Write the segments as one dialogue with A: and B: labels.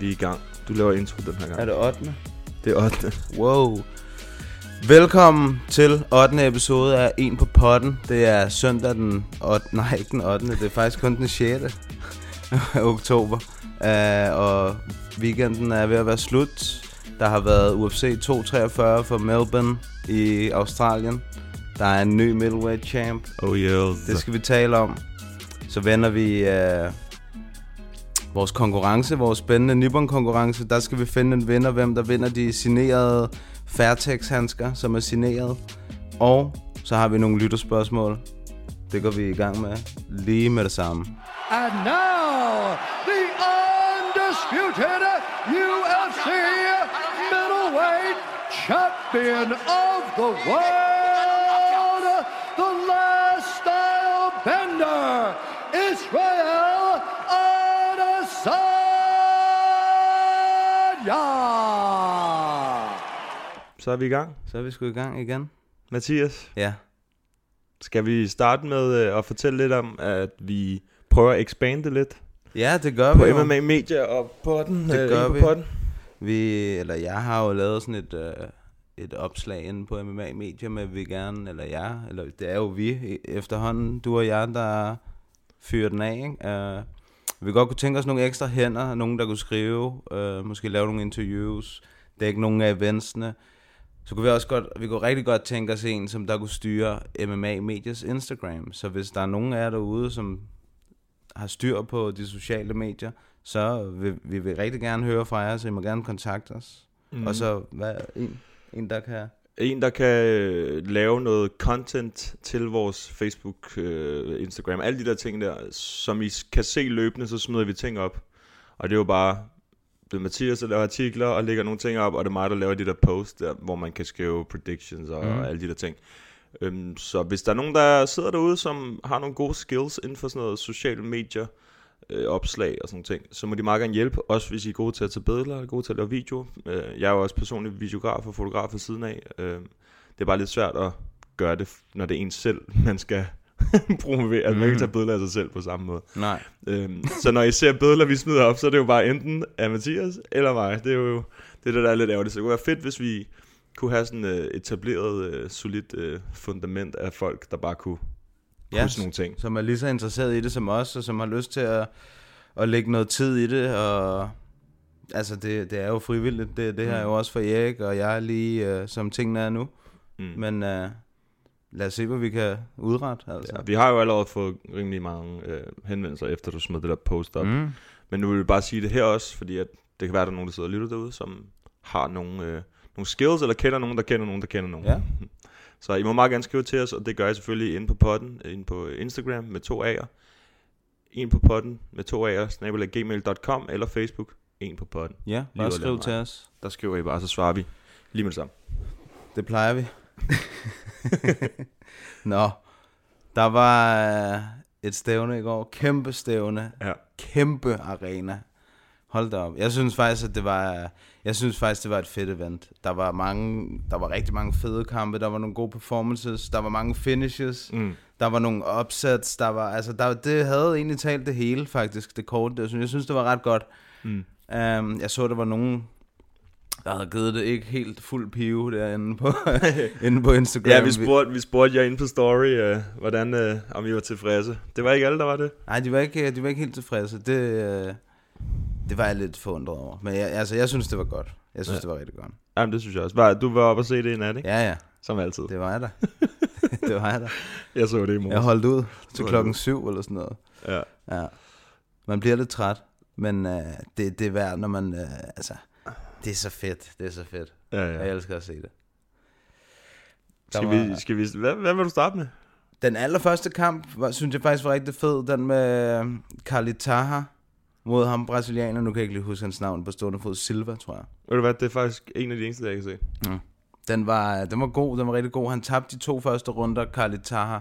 A: Vi er i gang. Du laver intro den her gang.
B: Er det 8.
A: Det er 8.
B: Wow. Velkommen til 8. episode af En på potten. Det er søndag den 8. Nej, ikke den 8. Det er faktisk kun den 6. oktober. Uh, og weekenden er ved at være slut. Der har været UFC 243 for Melbourne i Australien. Der er en ny middleweight champ.
A: Oh yes.
B: Det skal vi tale om. Så vender vi øh, vores konkurrence, vores spændende Nippon-konkurrence. Der skal vi finde en vinder, hvem der vinder de signerede Fairtex-handsker, som er signeret. Og så har vi nogle lytterspørgsmål. Det går vi i gang med lige med det samme.
C: And now, the undisputed UFC middleweight champion of the world, the last style bender, Israel
A: Så er vi i gang.
B: Så er vi sgu i gang igen.
A: Mathias,
B: Ja,
A: skal vi starte med øh, at fortælle lidt om, at vi prøver at expande lidt
B: ja det gør
A: på
B: vi jo.
A: MMA Media og på den.
B: Det gør
A: på
B: vi.
A: Podden.
B: Vi, eller jeg har jo lavet sådan et, øh, et opslag inde på MMA Media med, at vi gerne, eller jeg, eller det er jo vi efterhånden, du og jeg, der fyrer den af, ikke? Uh, vi godt kunne tænke os nogle ekstra hænder, nogen der kunne skrive, uh, måske lave nogle interviews, dække nogle af eventsene. Så kunne vi også godt, vi kunne rigtig godt tænke os en, som der kunne styre MMA Medias Instagram. Så hvis der er nogen af jer derude, som har styr på de sociale medier, så vil vi vil rigtig gerne høre fra jer, så I må gerne kontakte os. Mm. Og så hvad, en, en, der kan...
A: En, der kan øh, lave noget content til vores Facebook, øh, Instagram, alle de der ting der, som I kan se løbende, så smider vi ting op. Og det er jo bare, det er Mathias, der laver artikler og lægger nogle ting op, og det er mig, der laver de der posts, der, hvor man kan skrive predictions og, mm. og alle de der ting. Øhm, så hvis der er nogen, der sidder derude, som har nogle gode skills inden for sådan noget sociale medier, øh, opslag og sådan ting, så må de meget gerne hjælpe, også hvis I er gode til at tage billeder, og gode til at lave video. Øh, jeg er jo også personlig videograf og fotograf ved siden af. Øh, det er bare lidt svært at gøre det, når det er en selv, man skal promovere. Altså, man kan ikke tage billeder af sig selv på samme måde.
B: Nej.
A: Øhm, så når I ser billeder, vi smider op, så er det jo bare enten af Mathias eller mig. Det er jo det, er det der er lidt ærgerligt. Så det kunne være fedt, hvis vi kunne have sådan uh, etableret, uh, solidt uh, fundament af folk, der bare kunne
B: Ja,
A: sådan nogle ting.
B: som er lige så interesseret i det som os, og som har lyst til at, at lægge noget tid i det, og altså det, det er jo frivilligt, det, det her er jo også for Erik, og jeg er lige, uh, som tingene er nu.
A: Mm.
B: Men uh, lad os se, hvad vi kan udrette, altså.
A: Ja, vi har jo allerede fået rimelig mange øh, henvendelser, efter du smed det der post op. Mm. Men nu vil vi bare sige det her også, fordi at det kan være, at der er nogen, der sidder og lytter derude, som har nogle, øh, nogle skills, eller kender nogen, der kender nogen, der kender nogen.
B: Ja.
A: Så I må meget gerne skrive til os, og det gør I selvfølgelig inde på podden, inde på Instagram med to A'er. En på podden med to A'er, snabelag gmail.com, eller Facebook, en på podden.
B: Ja, bare skriv til os.
A: Der skriver I bare, så svarer vi lige med det samme.
B: Det plejer vi. Nå, der var øh, et stævne i går. Kæmpe stævne.
A: Ja.
B: Kæmpe arena. Hold da op. Jeg synes faktisk, at det var, jeg synes faktisk, det var et fedt event. Der var mange, der var rigtig mange fede kampe. Der var nogle gode performances. Der var mange finishes.
A: Mm.
B: Der var nogle upsets. Der var, altså, der, det havde egentlig talt det hele, faktisk, det kort. Jeg synes, jeg synes det var ret godt.
A: Mm.
B: Um, jeg så, der var nogen, der havde givet det ikke helt fuld pive derinde på, inde på Instagram.
A: Ja, vi spurgte, vi spurgte jer inde på story, øh, hvordan, øh, om I var tilfredse. Det var ikke alle, der var det.
B: Nej, de var ikke, de var ikke helt tilfredse. Det, øh, det var jeg lidt forundret over. Men jeg, altså, jeg synes, det var godt. Jeg synes,
A: Ja.
B: det var rigtig godt.
A: Jamen, det synes jeg også. Var, du var oppe og se det i nat, ikke?
B: Ja, ja.
A: Som altid.
B: Det var jeg da. det var jeg da.
A: Jeg så det i morgen.
B: Jeg holdt ud til klokken syv eller sådan noget.
A: Ja.
B: Ja. Man bliver lidt træt. Men øh, det, det er værd, når man... Øh, altså, det er så fedt. Det er så fedt.
A: Ja,
B: Ja. Jeg
A: ja.
B: elsker at se det.
A: Skal
B: var-
A: vi, skal vi, hvad, hvad vil du starte med?
B: Den allerførste kamp, var, synes jeg faktisk var rigtig fed. Den med øh, Carly Taha mod ham brasilianer, nu kan jeg ikke lige huske hans navn på stående fod, Silva, tror jeg.
A: Ved du hvad, det er faktisk en af de eneste, jeg kan se.
B: Den var, den var god, den var rigtig god. Han tabte de to første runder, Carly Taha.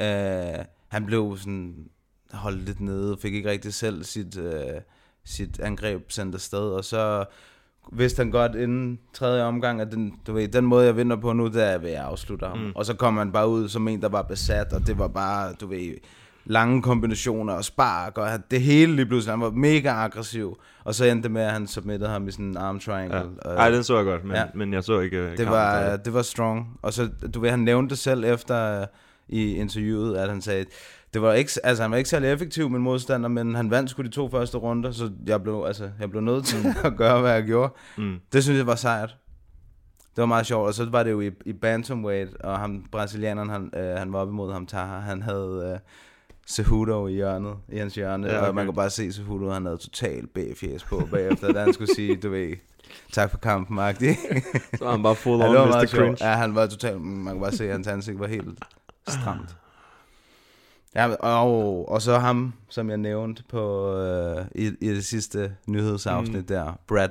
B: Øh, han blev sådan holdt lidt nede, fik ikke rigtig selv sit, øh, sit angreb sendt afsted, og så vidste han godt inden tredje omgang, at den, du ved, den måde, jeg vinder på nu, det er ved at afslutte ham. Mm. Og så kom han bare ud som en, der var besat, og det var bare, du ved, lange kombinationer og spark, og det hele lige pludselig, han var mega aggressiv. Og så endte det med, at han submittede ham i sådan en arm triangle.
A: Ja. Ej, den så jeg godt, men,
B: Ja.
A: men jeg så ikke øh,
B: det var,
A: færdig.
B: det var strong. Og så, du ved, han nævnte det selv efter øh, i interviewet, at han sagde, det var ikke, altså han var ikke særlig effektiv, min modstander, men han vandt sgu de to første runder, så jeg blev, altså, jeg blev nødt til at gøre, hvad jeg gjorde.
A: Mm.
B: Det synes jeg var sejrt. Det var meget sjovt, og så var det jo i, i bantamweight, og ham, brasilianeren, han, øh, han var op imod ham, Taha, han havde øh, Cejudo i hjørnet, i hans hjørne,
A: Ja, okay.
B: og man kunne bare se Cejudo, han havde totalt B-fjes på bagefter, da han skulle sige, du ved, tak for kampen, agtig.
A: Så var han bare full on Mr. Cringe.
B: Ja, han var totalt... Man kunne bare se, at hans ansigt var helt stramt. Ja, og, og så ham, som jeg nævnte på øh, i, i det sidste nyhedsafsnit mm. der, Brad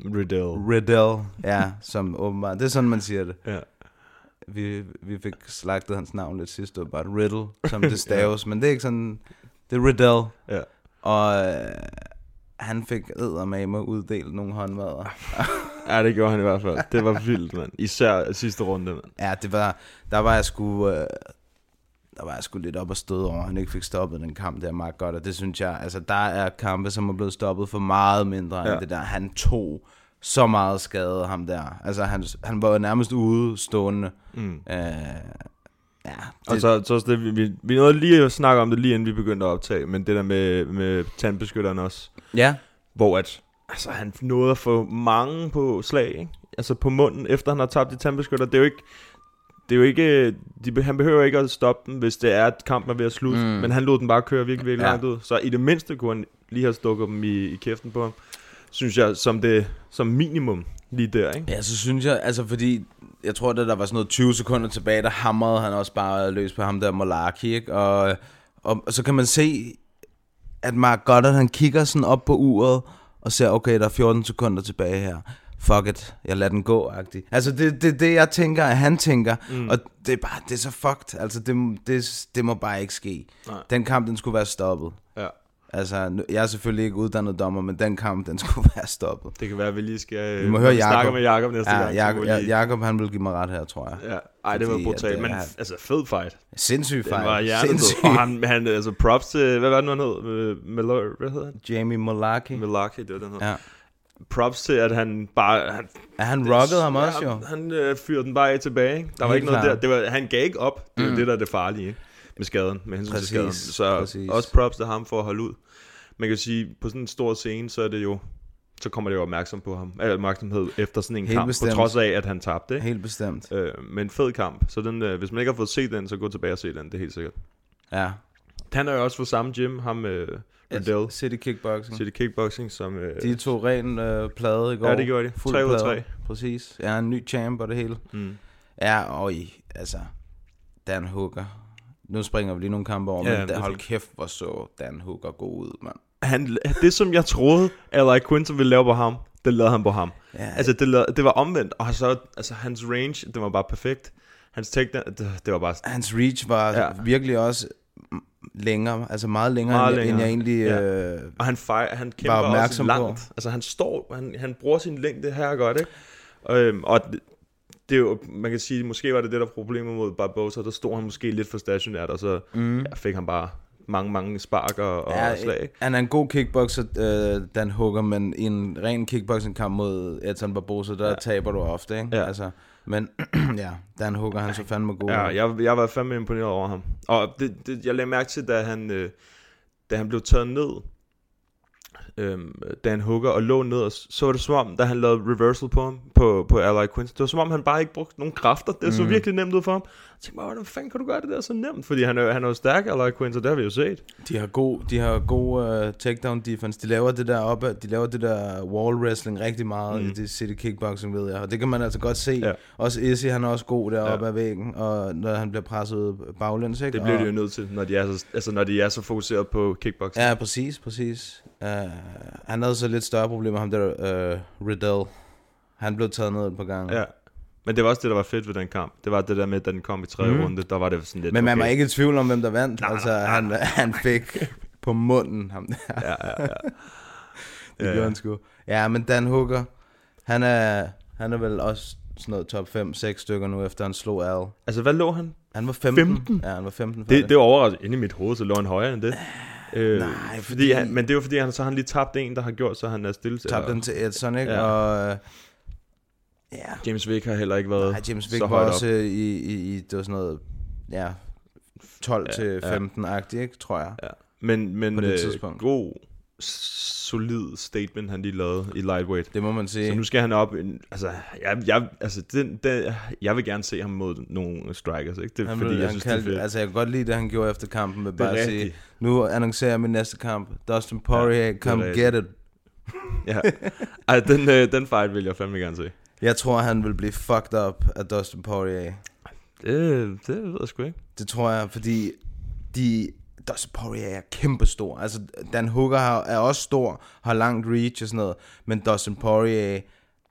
A: Riddell.
B: Riddell, ja, som åbenbart, det er sådan, man siger det.
A: Ja.
B: Vi, vi fik slagtet hans navn lidt sidst, bare Riddle, som det staves, men det er ikke sådan, det er Riddell.
A: Ja.
B: Og øh, han fik eddermame uddelt nogle håndmadder.
A: ja, det gjorde han i hvert fald. Det var vildt, mand. Især sidste runde, mand.
B: Ja, det var, der var jeg sgu, øh, der var jeg sgu lidt op og støde over, at han ikke fik stoppet den kamp der meget godt, og det synes jeg, altså der er kampe, som er blevet stoppet for meget mindre ja. End det der. Han tog så meget skade, ham der. Altså han, han var nærmest ude stående.
A: Mm.
B: Øh, ja, det,
A: Og så, så også det, vi, vi, nåede lige at snakke om det, lige inden vi begyndte at optage, men det der med, med tandbeskytteren også,
B: ja,
A: hvor at, altså han nåede at få mange på slag, ikke? Altså på munden, efter han har tabt de tandbeskytter, det er jo ikke, det er jo ikke, de, han behøver ikke at stoppe den, hvis det er, at kampen er ved at slutte,
B: Mm.
A: men han lod den bare køre virkelig, virkelig
B: Ja.
A: langt ud, så i det mindste kunne han lige have stukket dem i, i kæften på ham, synes jeg, som det, som minimum, lige der, ikke?
B: ja, så synes jeg, altså fordi, jeg tror, at der var sådan noget 20 sekunder tilbage, der hamrede han også bare løs på ham der Molarki, ikke? Og, og, og så kan man se, at Mark Goddard, han kigger sådan op på uret, og ser, okay, der er 14 sekunder tilbage her. Fuck it, jeg lader den gå, agtig. Altså, det er det, det, jeg tænker, at han tænker, mm. og det er bare, det er så fucked. Altså, det, det, det må bare ikke ske.
A: Nej.
B: Den kamp, den skulle være stoppet.
A: Ja.
B: Altså, jeg er selvfølgelig ikke uddannet dommer, men den kamp, den skulle være stoppet.
A: Det kan være, at vi lige skal...
B: Vi må
A: når
B: høre
A: snakker
B: Jakob.
A: med Jakob næste
B: Ja,
A: gang. vi
B: ja, Jakob, han vil give mig ret her, tror jeg.
A: Ja, ej, det var brutalt, men
B: er-
A: altså fed fight.
B: Sindssyg
A: Den
B: fejl.
A: var.
B: Sindssyg.
A: Og han, han, altså props til, hvad var det nu, han hed? Øh, Miller, hvad hedder han?
B: Jamie Molarki.
A: Milaki, det var den hed.
B: Ja.
A: Props til, at han bare... Han,
B: Ja, han rockede ham også, jo.
A: Han, øh, fyrede den bare af tilbage, ikke? Der var
B: Helt
A: ikke noget
B: klart.
A: der. Det var, han gav ikke op. Det er mm. det, der er det farlige, ikke? Med skaden, med hensyn
B: Præcis,
A: til skaden. Så
B: præcis.
A: også props til ham for at holde ud. Man kan sige, på sådan en stor scene, så er det jo så kommer det jo opmærksom på ham, eller opmærksomhed efter sådan en
B: Helt
A: kamp,
B: bestemt.
A: på trods af, at han tabte. Ikke?
B: Helt bestemt.
A: Øh, men fed kamp. Så den, øh, hvis man ikke har fået set den, så gå tilbage og se den, det er helt sikkert.
B: Ja.
A: Han er jo også fra samme gym, ham øh, Riddell,
B: City Kickboxing.
A: City Kickboxing, som... Øh,
B: De tog ren øh, plade i går.
A: Ja, det gjorde de.
B: Fuld
A: Tre ud af
B: plade.
A: tre.
B: Præcis. Ja, en ny champ og det hele.
A: mm.
B: Ja, og i, altså, Dan Hooker. Nu springer vi lige nogle kampe over,
A: Ja, men
B: men
A: det er
B: hold
A: fint.
B: kæft, hvor så Dan Hooker god ud, mand.
A: han, det, som jeg troede, at like Quinton ville lave på ham, det lavede han på ham.
B: Ja,
A: Altså, det, lavede, det var omvendt, og så, altså, hans range, det var bare perfekt. Hans takedown, det, det var bare...
B: hans reach var
A: Ja.
B: virkelig også længere, altså meget længere,
A: Meget
B: meget end, jeg-
A: længere.
B: end jeg egentlig...
A: Ja.
B: Øh,
A: Og han, fej, han kæmper
B: Var
A: også
B: opmærksom på.
A: langt. Altså, han står, han, han bruger sin længde her godt, ikke? Og, øhm, og det, er jo, man kan sige, måske var det det, der problemet mod Barbosa, der stod han måske lidt for stationært, og så mm. ja, fik han bare mange, mange spark og, og
B: ja,
A: slag, ikke?
B: han er en god kickboxer, øh, Dan Hooker, men i en ren kickboxing-kamp mod Edson Barbosa, der
A: ja.
B: taber du ofte, ikke?
A: Ja.
B: Altså, men ja, Dan Hooker, han så fandme god.
A: Ja, jeg, jeg var fandme imponeret over ham. Og det, det, jeg lagde mærke til, da han, øh, da han blev taget ned, øhm, Dan Hooker, og lå ned, og så var det som om, da han lavede reversal på ham, på, på Ally Quincy, det var som om, han bare ikke brugte nogen kræfter. Det så
B: Mm.
A: virkelig nemt ud for ham. Jeg tænkte bare, hvordan fanden kan du gøre det der så nemt? Fordi han er, han er jo stærk, eller Quinter, det har vi jo set.
B: De har god, de har god uh, takedown defense. De laver det der op, de laver det der wall wrestling rigtig meget mm. i det city kickboxing, ved jeg. Og det kan man altså godt se.
A: Ja.
B: Også Izzy, han er også god deroppe
A: Ja.
B: af væggen, og når han bliver presset baglæns, ikke?
A: Det bliver
B: og,
A: de jo nødt til, når de er så, altså, når de er så fokuseret på kickboxing.
B: Ja, præcis, præcis. Uh, han havde så lidt større problemer, ham der uh, Riddell. Han blev taget ned et par gange.
A: ja. Men det var også det, der var fedt ved den kamp. Det var det der med, da den kom i tredje mm. runde, der var det sådan lidt,
B: Men man
A: okay.
B: var ikke i tvivl om, hvem der vandt.
A: Nej,
B: altså,
A: nej,
B: han, han fik på munden ham der.
A: Ja, ja, ja.
B: Det
A: Ja,
B: gjorde
A: ja.
B: han sgu. Ja, men Dan Hooker, han er, han er vel også sådan noget top 5-6 stykker nu, efter han slog Al.
A: Altså, hvad lå han?
B: Han var 15.
A: 15?
B: Ja, han var 15 for
A: Det, det var overraskende. Inde i mit hoved, så lå han højere end det. Øh,
B: nej,
A: fordi...
B: fordi-
A: Han, men det er jo fordi, han, så har han lige tabt en, der har gjort, så han er stille.
B: tabte den til Edson, ikke?
A: Ja.
B: Og øh, ja,
A: James Vick har heller ikke været
B: nej, James Vick
A: så
B: var også
A: op.
B: i, i, i, det var sådan noget, ja, 12
A: Ja,
B: til
A: ja.
B: 15-agtigt, ikke, tror jeg.
A: Ja. Men, men øh, god, solid statement, han lige lavede i lightweight.
B: Det må man sige.
A: Så nu skal han op, en, altså, jeg, jeg, altså den, den, jeg vil gerne se ham mod nogle strikers, ikke? Det
B: han,
A: fordi,
B: ville-
A: jeg
B: han
A: synes,
B: kaldte,
A: det er fedt.
B: Altså, jeg kan godt lide det, han gjorde efter kampen, med bare at sige, nu annoncerer jeg min næste kamp. Dustin Poirier,
A: Ja,
B: come get it.
A: ja. Ej, den, øh, den fight vil jeg fandme gerne se.
B: Jeg tror, han vil blive fucked up af Dustin Poirier.
A: Det, det ved jeg sgu ikke.
B: Det tror jeg, fordi de, Dustin Poirier er kæmpestor. Altså, Dan Hooker er også stor, har langt reach og sådan noget, men Dustin Poirier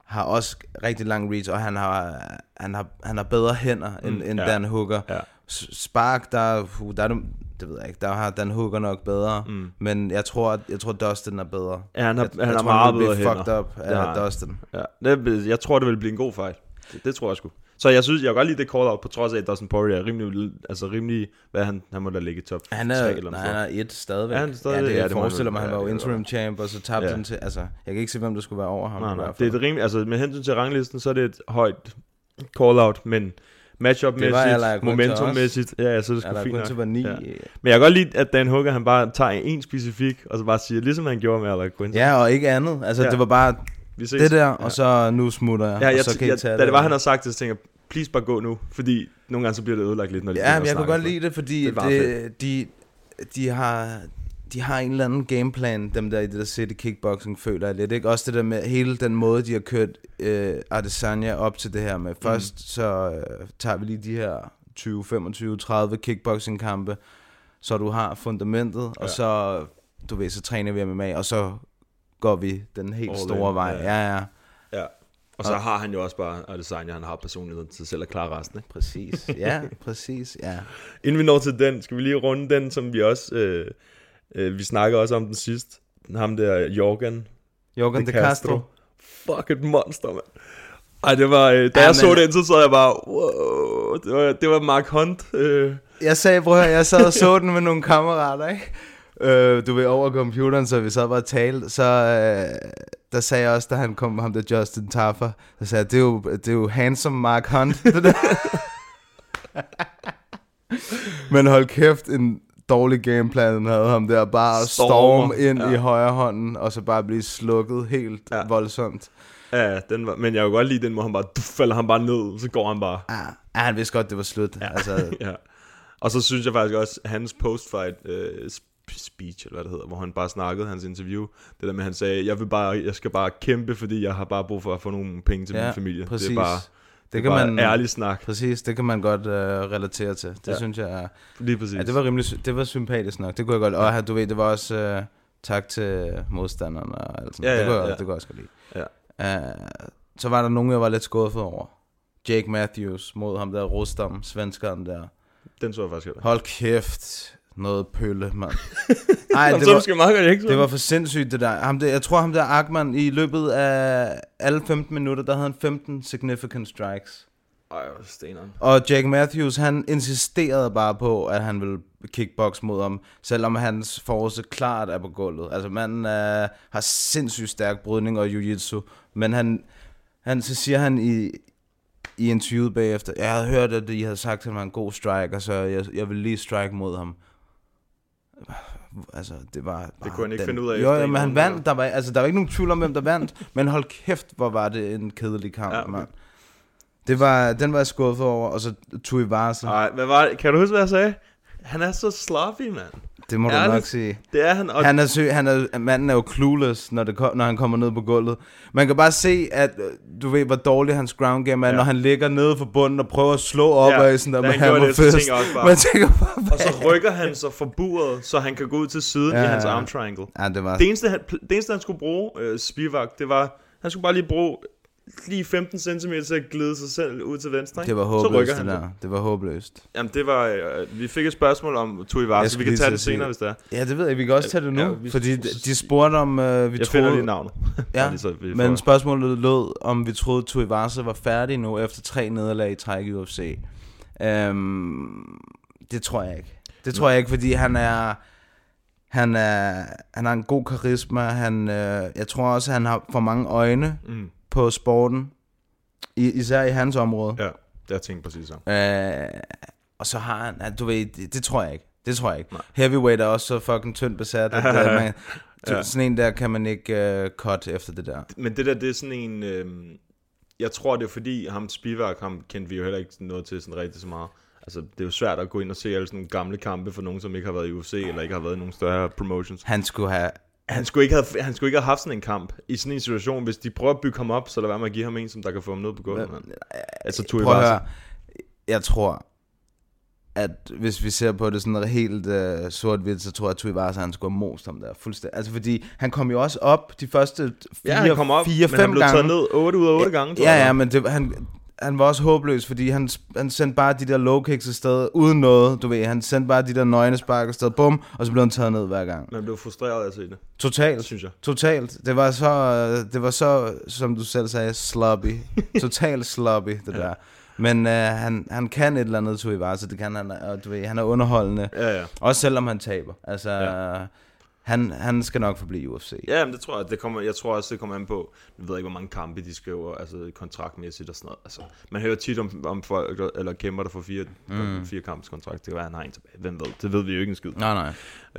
B: har også rigtig lang reach, og han har, han har, han har bedre hænder end,
A: Mm,
B: end
A: ja.
B: Dan Hooker.
A: Ja.
B: Spark, der, uh, der er det, det ved jeg ikke, der har Dan Hooker nok bedre, mm. men jeg tror, at- jeg tror Dustin er bedre.
A: Ja, han har,
B: jeg,
A: han
B: jeg
A: har
B: tror,
A: meget bedre hænder.
B: fucked up af
A: han.
B: Dustin.
A: Ja, det, jeg tror, det vil blive en god fight. Det, det tror jeg sgu. Så jeg synes, jeg kan godt lide det call-out, på trods af, at Dustin Poirier er rimelig, altså rimelig, hvad han, han må da ligge i top
B: Han
A: 3
B: er,
A: eller
B: nej,
A: noget.
B: han er et stadigvæk.
A: Er han stadigvæk?
B: Ja, det,
A: Ja,
B: jeg
A: det
B: forestiller mig, han var jo
A: ja,
B: interim champ, og så tabte
A: Ja.
B: han til, altså, jeg kan ikke se, hvem der skulle være over ham.
A: Nej, nej. Det er et rimelig, altså med hensyn til ranglisten, så er det et højt call-out, men matchup-mæssigt, momentum-mæssigt, ja, så er det sgu fint nok.
B: var ni.
A: Ja. Men jeg kan godt lide, at Dan Hooker, han bare tager en specifik, og så bare siger, ligesom han gjorde med Alec Quinter.
B: Ja, og ikke andet. Altså,
A: Ja.
B: det var bare
A: Vi ses.
B: det der, og så nu smutter jeg,
A: Ja, jeg,
B: og så kan
A: jeg,
B: tage
A: da
B: det.
A: var, han havde sagt det, så tænkte jeg, please bare gå nu, fordi nogle gange så bliver det ødelagt lidt, når de
B: Ja, men jeg kunne godt lide det, fordi
A: Det
B: det, de, de har... De har en eller anden gameplan, dem der i det der City Kickboxing, føler jeg lidt. Ikke? Også det der med hele den måde, de har kørt øh, Adesanya op til det her med. Først
A: Mm.
B: så øh, tager vi lige de her 20, 25, 30 kickboxing-kampe, så du har fundamentet, ja.
A: Ja.
B: og så, du ved, så træner vi MMA, og så går vi den helt
A: All
B: store
A: in,
B: vej.
A: ja.
B: Ja, ja.
A: Ja. Og så har han jo også bare Adesanya, han har personligheden til selv at klare resten. Ikke?
B: Præcis. Ja, præcis. Ja.
A: Inden vi når til den, skal vi lige runde den, som vi også, øh, øh, vi snakker også om den sidst. Ham der, Jorgen
B: Jorgen de Castro.
A: Fuck et monster, mand. Ej, det var, øh, da
B: Ja,
A: jeg
B: men-
A: så den, så så jeg bare, wow, det var, det var Mark Hunt. Øh,
B: Jeg sagde, høre, jeg sad og så den med nogle kammerater, ikke? Øh, du ved, over computeren, så vi sad bare og talte, så øh, der sagde jeg også, da han kom, ham der Justin Taffer, der sagde jeg, det er jo, det er jo handsome Mark Hunt, det der. Men hold kæft, en dårlig gameplan, havde ham der, bare at
A: Stormer,
B: storme ind
A: ja.
B: i højre hånden, og så bare blive slukket helt
A: Ja.
B: voldsomt.
A: ja, den var, men jeg kunne godt lide den, hvor han bare, du falder han bare ned, så går han bare.
B: Ja, ja han vidste godt, det var slut. Ja. Altså,
A: ja. Og så synes jeg faktisk også, at hans postfight øh, sp- speech, eller hvad det hedder, hvor han bare snakkede, hans interview, det der med, at han sagde, jeg, vil bare, jeg skal bare kæmpe, fordi jeg har bare brug for at få nogle penge til
B: ja,
A: min familie.
B: Præcis.
A: Det er bare, det
B: det kan
A: bare
B: man,
A: ærlig snak.
B: Præcis, det kan man godt øh, relatere til. Det
A: Ja.
B: synes jeg er...
A: Lige præcis.
B: Ja, det var rimelig det var sympatisk nok. Det kunne jeg godt. Og her, du ved, det var også øh, tak til modstanderne og alt sådan.
A: Ja,
B: det,
A: ja,
B: kunne jeg,
A: ja.
B: det kunne jeg også godt lide.
A: Ja.
B: Uh, så var der nogen, jeg var lidt skuffet over. Jake Matthews mod ham der Rustam, svenskeren der.
A: Den så jeg faktisk heller.
B: Hold kæft, noget pølle, mand. Ej, det var,
A: meget godt ikke
B: det var for sindssygt, det der. Ham der. Jeg tror, ham der Akman i løbet af alle 15 minutter, der havde han 15 significant strikes.
A: Ej, hvor steneren.
B: Og Jake Matthews, han insisterede bare på, at han ville kickbox mod ham, selvom hans force klart er på gulvet. Altså manden øh, har sindssygt stærk brydning og jiu-jitsu, men han, han, så siger han i, i interviewet bagefter, jeg havde hørt, at I havde sagt, at han var en god striker, så jeg, jeg vil lige strike mod ham. Altså, det var bare
A: kunne han ikke finde ud af
B: Jo, jo,
A: en
B: men han vandt. Der var, altså, der var ikke nogen tvivl om, hvem der vandt. Men hold kæft, hvor var det en kedelig kamp,
A: Ja, okay.
B: mand. Det var, den var jeg skuffet over, og så Tuivasa.
A: Ej, hvad var det? Kan du huske, hvad jeg sagde? Han er så sloppy, mand.
B: Det må du nok sige.
A: Det er han. Og
B: Han er, sø, han er, manden er jo clueless, når, det, når han kommer ned på gulvet. Man kan bare se, at øh, du ved, hvor dårlig hans ground game er,
A: Ja.
B: når han ligger nede for bunden og prøver at slå op
A: Ja,
B: af sådan der med hammerfist.
A: tænker bare-
B: Man tænker bare,
A: og så rykker han sig for buret, så han kan gå ud til siden
B: Ja,
A: i hans arm triangle.
B: Ja, det var...
A: Det eneste, han, det eneste, han skulle bruge, øh, Spivak, det var, han skulle bare lige bruge lige 15 cm til at glide sig selv ud til venstre. ikke?
B: Det var
A: så
B: håbløst,
A: rykker
B: det
A: han
B: der. Det var håbløst.
A: Jamen, det var, øh, vi fik et spørgsmål om Tui
B: Jeg
A: Vars, så vi kan tage det senere,
B: det.
A: hvis det er.
B: Ja, det ved jeg. Vi kan også tage det nu,
A: Ja, vi-
B: fordi de, spurgte om, øh, vi
A: Jeg
B: troede...
A: finder lige navnet.
B: Ja,
A: Bare lige så vi
B: men spørgsmålet lød, om vi troede, at Tuivasa var færdig nu efter tre nederlag i træk i UFC. Øhm, det tror jeg ikke. Det tror jeg ikke, fordi han er... Han, er, han har en god karisma. Han, øh, jeg tror også, han har for mange øjne
A: Mm.
B: På sporten. I, især i hans område.
A: Ja, jeg tænkte præcis så.
B: Øh, og så har han, du ved, det, det tror jeg ikke. Det tror jeg ikke.
A: Nej.
B: Heavyweight er også så fucking tyndt besat, at uh, man,
A: Ja.
B: ja. sådan en der kan man ikke uh, cut efter det der.
A: Men det der, det er sådan en... Øh, jeg tror, det er fordi, ham Spivak, ham kendte vi jo heller ikke noget til sådan rigtig så meget. Altså, det er jo svært at gå ind og se alle sådan nogle gamle kampe for nogen, som ikke har været i UFC, eller ikke har været i nogle større promotions.
B: Han skulle have...
A: Han skulle, ikke have, han skulle ikke have haft sådan en kamp i sådan en situation. Hvis de prøver at bygge ham op, så lad være med at give ham en, som der kan få ham ned på gulvet. mand. Altså, Tui
B: Prøv at høre. Jeg tror, at hvis vi ser på det sådan helt uh, sort-hvidt, så tror jeg, at Tuivasa, han skulle have most ham der fuldstændig. Altså fordi, han kom jo også op de første fire,
A: Ja, han kom op,
B: fire
A: men han
B: fem
A: blev
B: gange.
A: taget ned 8 ud af 8 gange, tror
B: Ja,
A: jeg.
B: ja, men det, han, han var også håbløs, fordi han, han sendte bare de der low kicks afsted, uden noget, du ved. Han sendte bare de der nøgne spark afsted, bum, og så blev han taget ned hver gang.
A: Man blev frustreret af at se det,
B: Totalt.
A: synes jeg.
B: Totalt. Det var så, øh, det var så, som du selv sagde, sloppy. Totalt sloppy, det ja. der. Men øh, han, han kan et eller andet, Tuivasa, det kan han, og du ved, han er underholdende.
A: Ja, ja.
B: Også selvom han taber. Altså,
A: Ja.
B: Han, han skal nok forblive i UFC.
A: Ja, men det tror jeg, det kommer, jeg tror også, det kommer an på, jeg ved ikke, hvor mange kampe de skriver, altså kontraktmæssigt og sådan noget. Altså, man hører tit om, om folk, eller kæmper, der får fire, mm. fire kampes kontrakt. Det kan være, han har en tilbage. Hvem ved? Det ved vi jo ikke en skid.
B: Nej, nej.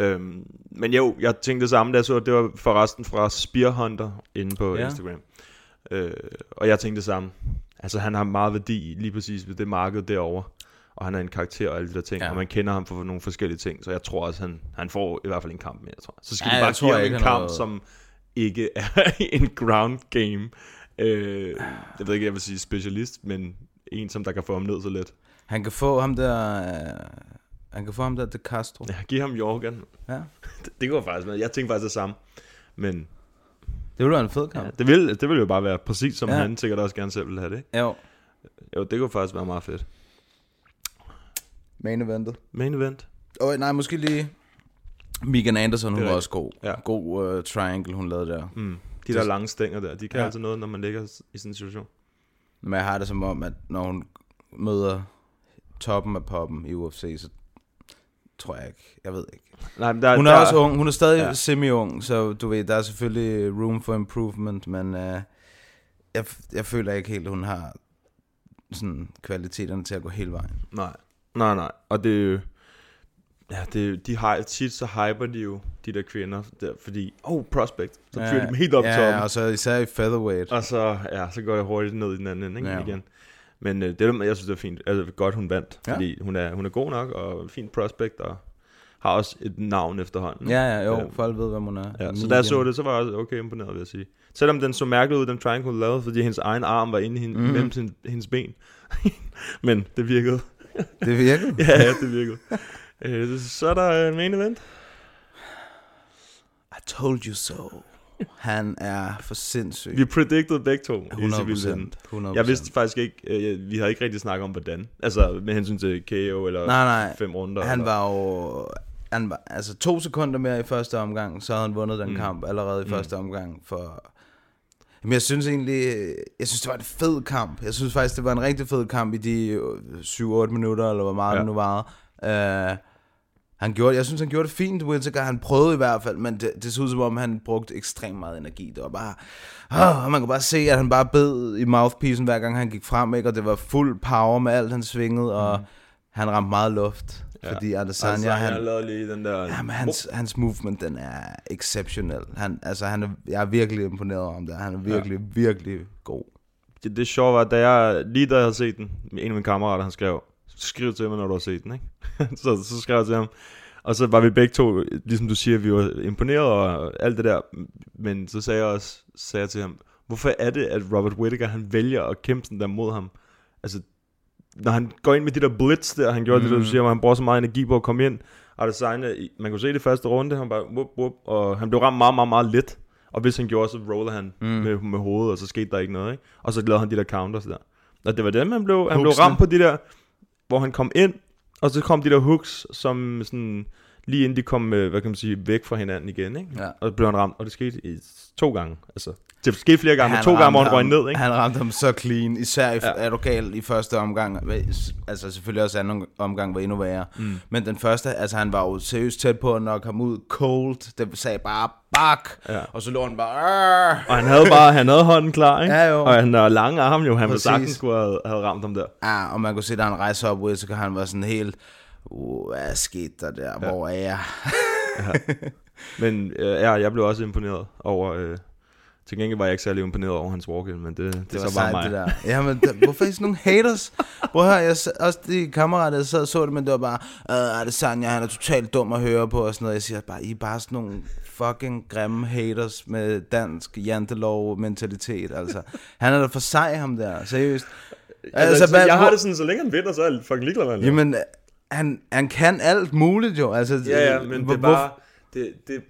A: Øhm, men jo, jeg tænkte det samme, da jeg så, det var forresten fra Spear Hunter inde på. Ja. Instagram. Øh, og jeg tænkte det samme. Altså, han har meget værdi lige præcis ved det marked derovre. Og han er en karakter og alle de der ting, ja. Og man kender ham for nogle forskellige ting, så jeg tror også, han, han får i hvert fald en kamp mere, tror jeg. Så skal
B: Ja,
A: de bare give ham en kamp,
B: har-
A: som ikke er en ground game. Øh, jeg ved ikke, jeg vil sige specialist, men en, som der kan få ham ned så let.
B: Han kan få ham der... Øh, han kan få ham der De Castro.
A: Ja, giv ham Jorgen.
B: Ja.
A: Det, det går faktisk med. Jeg tænkte faktisk det samme. Men
B: Det ville være en fed kamp.
A: ja, det, vil, det vil jo bare være præcis, som ja. Han sikkert også gerne selv vil have det. Ikke?
B: Ja. Jo.
A: Jo, det kunne faktisk være meget fedt.
B: Main eventet.
A: Main event.
B: Åh, oh, nej, måske lige... Megan Anderson, hun var også god.
A: Ja.
B: God uh, triangle, hun lavede der.
A: Mm. De der lange stænger der, de kan ja. Altså noget, når man ligger i sådan en situation.
B: Men jeg har det som om, at når hun møder toppen af poppen i UFC, så tror jeg ikke. Jeg ved ikke.
A: Nej, men der,
B: Hun er
A: der,
B: også ung. Hun er stadig
A: Ja.
B: semi-ung, så du ved, der er selvfølgelig room for improvement, men uh, jeg, jeg føler ikke helt, at hun har sådan kvaliteterne til at gå hele vejen.
A: Nej, nej, nej. Og det. Ja, det, de har tit så hyper de jo de der kvinder, der, fordi, oh, prospect, så fyrer de dem helt op
B: ja,
A: toppen.
B: Ja, og så især i featherweight.
A: Og så, ja, så går jeg hurtigt ned i den anden ende ikke,
B: Ja.
A: igen. Men øh, det, jeg synes, det er fint. Altså, godt, hun vandt.
B: Ja.
A: Fordi hun er, hun er god nok, og en fin prospect, og har også et navn efterhånden.
B: Ja, ja, jo,
A: Ja.
B: folk ved, hvad hun er.
A: Ja, så da jeg så det, så var jeg også okay imponeret, vil jeg sige. Selvom den så mærkeligt ud, den triangle lavede, fordi hendes egen arm var inde i hende, mm. Mellem sin, hendes ben. Men det virkede.
B: Det virkede.
A: ja, ja, det virkede. Øh, så er der en main event.
B: I told you so. Han er for sindssyg.
A: Vi predicted begge to. Easy
B: 100
A: ville vinde.
B: procent. 100
A: Jeg vidste faktisk ikke, øh, vi havde ikke rigtig snakket om hvordan. Altså med hensyn til KO eller
B: Nej, nej.
A: fem runder.
B: Han
A: eller.
B: var jo... Han var, altså to sekunder mere i første omgang, så havde han vundet den
A: mm.
B: kamp allerede i
A: Mm.
B: første omgang. For, men jeg synes egentlig, jeg synes det var en fed kamp. Jeg synes faktisk, det var en rigtig fed kamp i de øh, 7-8 minutter, eller hvor meget
A: Ja.
B: det nu var. Uh, han gjorde, jeg synes, han gjorde det fint, Whittaker. Han prøvede i hvert fald, men det, det så ud som om, han brugte ekstremt meget energi. Det var bare... Oh, og man kunne bare se, at han bare bed i mouthpiecen, hver gang han gik frem, ikke? og det var fuld power med alt, han svingede, og han ramte meget luft.
A: Ja.
B: Ja. Fordi Adesanya,
A: Altså,
B: han,
A: han lavede lige den der...
B: Jamen, hans, hans movement, den er exceptionel. Han, altså, han er, jeg er virkelig imponeret om det. Han er virkelig, ja. virkelig god.
A: det, det sjove var, da jeg, lige da jeg havde set den, en af mine kammerater, han skrev, skriv til mig, når du har set den, ikke? så, så skrev jeg til ham, og så var vi begge to, ligesom du siger, vi var imponeret og alt det der, men så sagde jeg også, sagde jeg til ham, hvorfor er det, at Robert Whittaker, han vælger at kæmpe sådan der mod ham? Altså, når han går ind med de der blitz der, han gjorde mm. det du siger, hvor han bruger så meget energi på at komme ind, designet, man kunne se det første runde, han bare, whoop, whoop, og han blev ramt meget, meget, meget let, og hvis han gjorde, så roller han mm. med, med hovedet, og så skete der ikke noget, ikke? Og så lavede han de der counters der. Og det var det, han blev, han blev ramt på de der, hvor han kom ind, og så kom de der hooks, som sådan, lige inden de kom, øh, hvad kan man sige, væk fra hinanden igen, ikke?
B: Ja.
A: Og så blev han ramt, og det skete i to gange, altså. Det skete flere gange, men to gange, hvor han røg ned, ikke?
B: Han ramte ham så clean, især i,
A: Ja.
B: er du gal i første omgang. Altså selvfølgelig også anden omgang var endnu værre. Mm. Men den første, altså han var jo seriøst tæt på at nok ham ud cold. Det sagde bare bak,
A: Ja.
B: og så lå han bare... "Arr!"
A: Og han havde bare, han havde hånden klar, ikke?
B: Ja, jo.
A: Og han har lange arme jo, han ville
B: Præcis.
A: sagtens skulle have, have ramt ham der.
B: Ja, og man kunne se, da han rejste op, Whittaker, han var sådan helt... Uh, hvad skete der der? Ja. Hvor er jeg?
A: Men øh, ja, jeg blev også imponeret over... Øh, til gengæld var jeg ikke særlig imponeret over hans walk men det, det,
B: Det var
A: så bare mig.
B: det der. Jamen, der, hvorfor er I sådan nogle haters? At høre, jeg, også de kammerater, jeg sad og så det, men det var bare, øh, er det Sanja, han er totalt dum at høre på, og sådan noget. Jeg siger bare, I er bare sådan nogle fucking grimme haters med dansk jantelov-mentalitet, altså. Han er da for sej, ham der, seriøst.
A: Altså, altså, jeg har
B: hvor-
A: det sådan, så længe han vinder, så er jeg fucking ligeglad med.
B: Jamen, han, han kan alt muligt jo, altså.
A: Ja, ja, men
B: hvor-
A: det er bare... Det, det,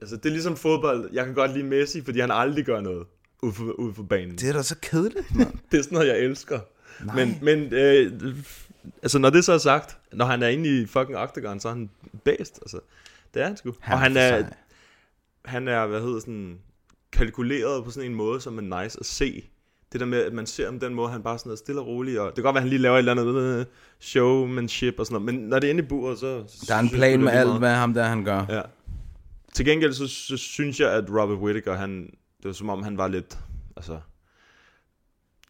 A: altså, det er ligesom fodbold. Jeg kan godt lide Messi, fordi han aldrig gør noget ude for, ude for banen.
B: Det er da så kedeligt, mand.
A: Det er sådan noget, jeg elsker. Men, men øh, altså, når det så er sagt, når han er inde i fucking Octagon, så er han bedst. Altså, det er han sgu.
B: Han
A: og han er,
B: sej.
A: han er, hvad hedder sådan, kalkuleret på sådan en måde, som er nice at se. Det der med, at man ser ham den måde, han bare sådan er stille og rolig, og det kan godt være, at han lige laver et eller andet showmanship og sådan noget, men når det er inde i buret, så...
B: Der er en plan med alt,
A: meget.
B: hvad ham der han gør.
A: Ja. Til gengæld så, så synes jeg, at Robert Whittaker, han, det var som om han var lidt, altså,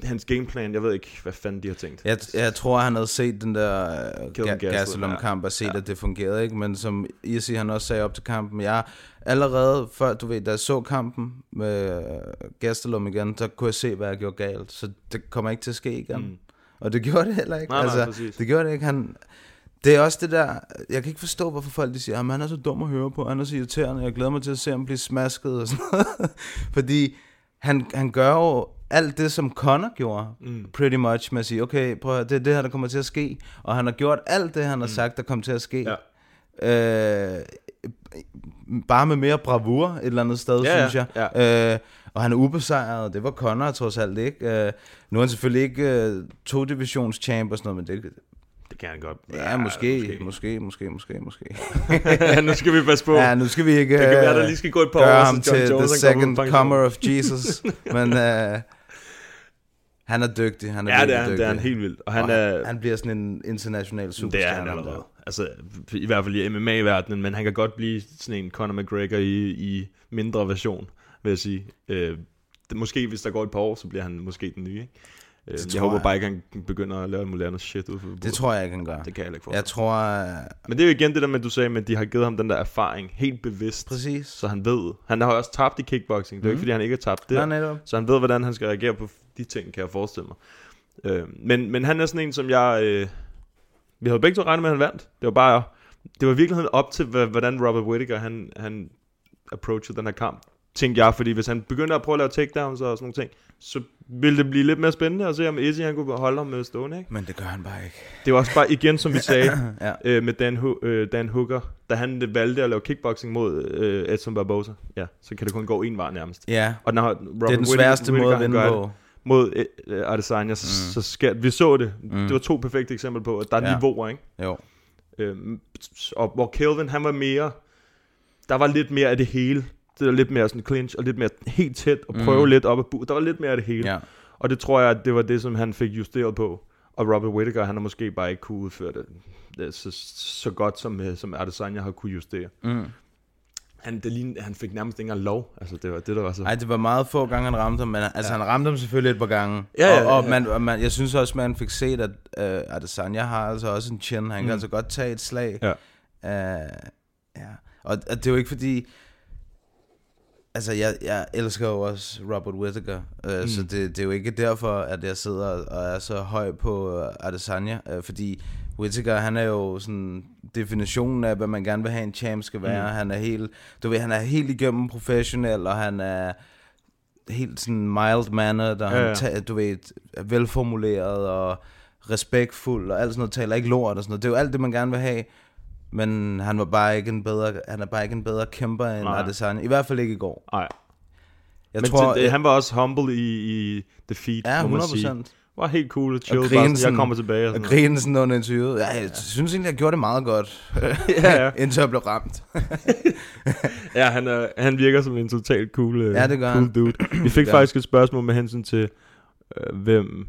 A: hans gameplan, jeg ved ikke, hvad fanden de har tænkt.
B: Jeg, jeg tror, han havde set den der uh, ga-
A: Gastelum,
B: Gastelum-kamp og set,
A: Ja.
B: at det fungerede, ikke? Men som Isi han også sagde op til kampen, jeg allerede før, du ved, da jeg så kampen med Gastelum igen, så kunne jeg se, hvad jeg gjorde galt. Så det kommer ikke til at ske igen. Mm. Og det gjorde det heller ikke.
A: Nej, nej,
B: altså,
A: præcis.
B: det gjorde det ikke. Han, det er også det der, jeg kan ikke forstå, hvorfor folk de siger, at han er så dum at høre på, han er så irriterende, jeg glæder mig til at se ham blive smasket og sådan noget. Fordi han, han gør jo alt det, som Connor gjorde, mm. pretty much, med at sige, okay, prøv at, det er det her, der kommer til at ske. Og han har gjort alt det, han har sagt, der kommer til at ske.
A: Ja.
B: Øh, bare med mere bravur et eller andet sted,
A: Ja, ja,
B: synes jeg. Øh, og han er ubesejret, det var Connor trods alt ikke. Øh, nu er han selvfølgelig ikke øh, to divisions champ og sådan noget, men det,
A: Det kan han godt.
B: Ja, måske, måske, måske, måske, måske.
A: nu skal vi passe på.
B: Ja, nu skal vi ikke
A: Det kan være,
B: øh,
A: der lige skal gå et par år,
B: ham
A: John
B: til
A: Jones,
B: the
A: han
B: second comer of Jesus. Men øh, han er dygtig. Han er
A: Ja, det er han, det
B: dygtig.
A: er han helt vildt. Og
B: Og
A: han
B: han,
A: er...
B: han bliver sådan en international
A: Det er
B: superstjerne.
A: han allerede. Altså, i hvert fald i MMA-verdenen, men han kan godt blive sådan en Conor McGregor i, i mindre version, vil jeg sige. Øh, det, måske hvis der går et par år, så bliver han måske den nye, ikke? Øh, jeg håber
B: jeg.
A: bare ikke, han begynder at lave muligt andet shit ud for
B: Det tror jeg ikke, han gør.
A: Det kan jeg ikke
B: Jeg
A: forstå.
B: tror...
A: Men det er jo igen det der med, du sagde, at de har givet ham den der erfaring helt bevidst.
B: Præcis.
A: Så han ved. Han har også tabt i kickboxing. Det er jo ikke, fordi han ikke har tabt det.
B: Nej.
A: Så han ved, hvordan han skal reagere på de ting, kan jeg forestille mig. Øh, men, men han er sådan en, som jeg... Øh, vi havde begge to regnet med, at han vandt. Det var bare... Det var i virkeligheden op til, hvordan Robert Whittaker, han, han approachede den her kamp. Tænkte jeg, fordi hvis han begyndte at prøve at lave takedowns og sådan nogle ting, så ville det blive lidt mere spændende at se, om Izzy han kunne holde ham med stående, ikke?
B: Men det gør han bare ikke.
A: Det var også bare igen, som vi sagde,
B: Ja.
A: øh, med Dan, øh, Dan Hooker, da han valgte at lave kickboxing mod øh, Edson Barboza. Ja, så kan det kun gå en vej nærmest.
B: Ja,
A: Og når Robert
B: det er den sværeste måde at vinde på.
A: Mod øh, Adesanya, så, mm. så sker Vi så det. Mm. Det var to perfekte eksempler på, at der er
B: Ja.
A: niveauer, ikke?
B: Jo.
A: Øhm, og hvor Kelvin, han var mere... Der var lidt mere af det hele. Det var lidt mere sådan clinch, og lidt mere helt tæt, og prøve mm. lidt op ad bu. Der var lidt mere af det hele.
B: Ja.
A: Og det tror jeg, at det var det, som han fik justeret på. Og Robert Whittaker, han har måske bare ikke kunne udføre det, det så, så godt, som, øh, som Adesanya har kunne justere.
B: Mm.
A: Han, det lignede, han fik nærmest ikke engang lov. Altså, det var det, der var så...
B: Ej, det var meget få gange, han ramte ham, men altså, ja. han ramte ham selvfølgelig et par gange.
A: Ja, ja,
B: og, og,
A: ja.
B: man, og man, jeg synes også, man fik set, at uh, Adesanya har altså også en chin. Han kan
A: Mm.
B: altså godt tage et slag.
A: Ja.
B: Uh, ja. Og, og det er jo ikke fordi... Altså, jeg, jeg elsker jo også Robert Whittaker, øh, mm. så det, det er jo ikke derfor, at jeg sidder og er så høj på øh, Adesanya, øh, fordi Whittaker, han er jo sådan definitionen af, hvad man gerne vil have en champ skal være. Mm. Han er helt, du ved, han er helt igennem professionel, og han er helt sådan mild manner, der
A: Ja,
B: ja, han, du ved, er velformuleret og respektfuld og alt sådan noget, taler ikke lort og sådan noget. Det er jo alt det, man gerne vil have. Men han var bare ikke en bedre, han er bare ikke en bedre kæmper end
A: Nej.
B: Adesanya. I hvert fald ikke i går.
A: Nej,
B: Jeg
A: men
B: tror,
A: det, han var også humble i, i defeat,
B: ja,
A: må man
B: 100
A: sige. Var helt cool og chill,
B: Og
A: bare sådan, jeg kommer tilbage og
B: Og
A: sådan noget.
B: grine sådan under interviewet. Ja, jeg synes egentlig, jeg gjorde det meget godt.
A: Ja, ja.
B: Indtil jeg blev ramt.
A: Ja, han, er, han virker som en totalt cool, øh,
B: Ja, det gør
A: cool
B: han.
A: dude. Vi fik
B: Ja.
A: faktisk et spørgsmål med hensyn til, øh, hvem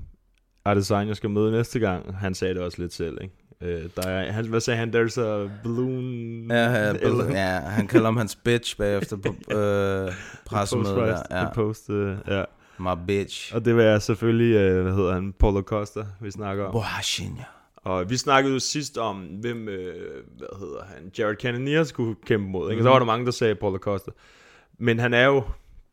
A: Adesanya skal møde næste gang. Han sagde det også lidt selv, ikke? Øh, der er, han, hvad sagde han? There's a balloon...
B: Ja, ja,
A: eller-
B: ja, han kalder ham hans bitch bagefter på øh, pressemødet.
A: Post,
B: Ja.
A: post, øh, ja.
B: My bitch.
A: Og det var selvfølgelig, øh, hvad hedder han, Paulo Costa, vi snakker om.
B: Bohashinya.
A: Og vi snakkede jo sidst om, hvem, øh, hvad hedder han, Jared Cannonier skulle kæmpe mod. Ikke? Og
B: Mhm.
A: så var der mange, der sagde Paulo Costa. Men han er jo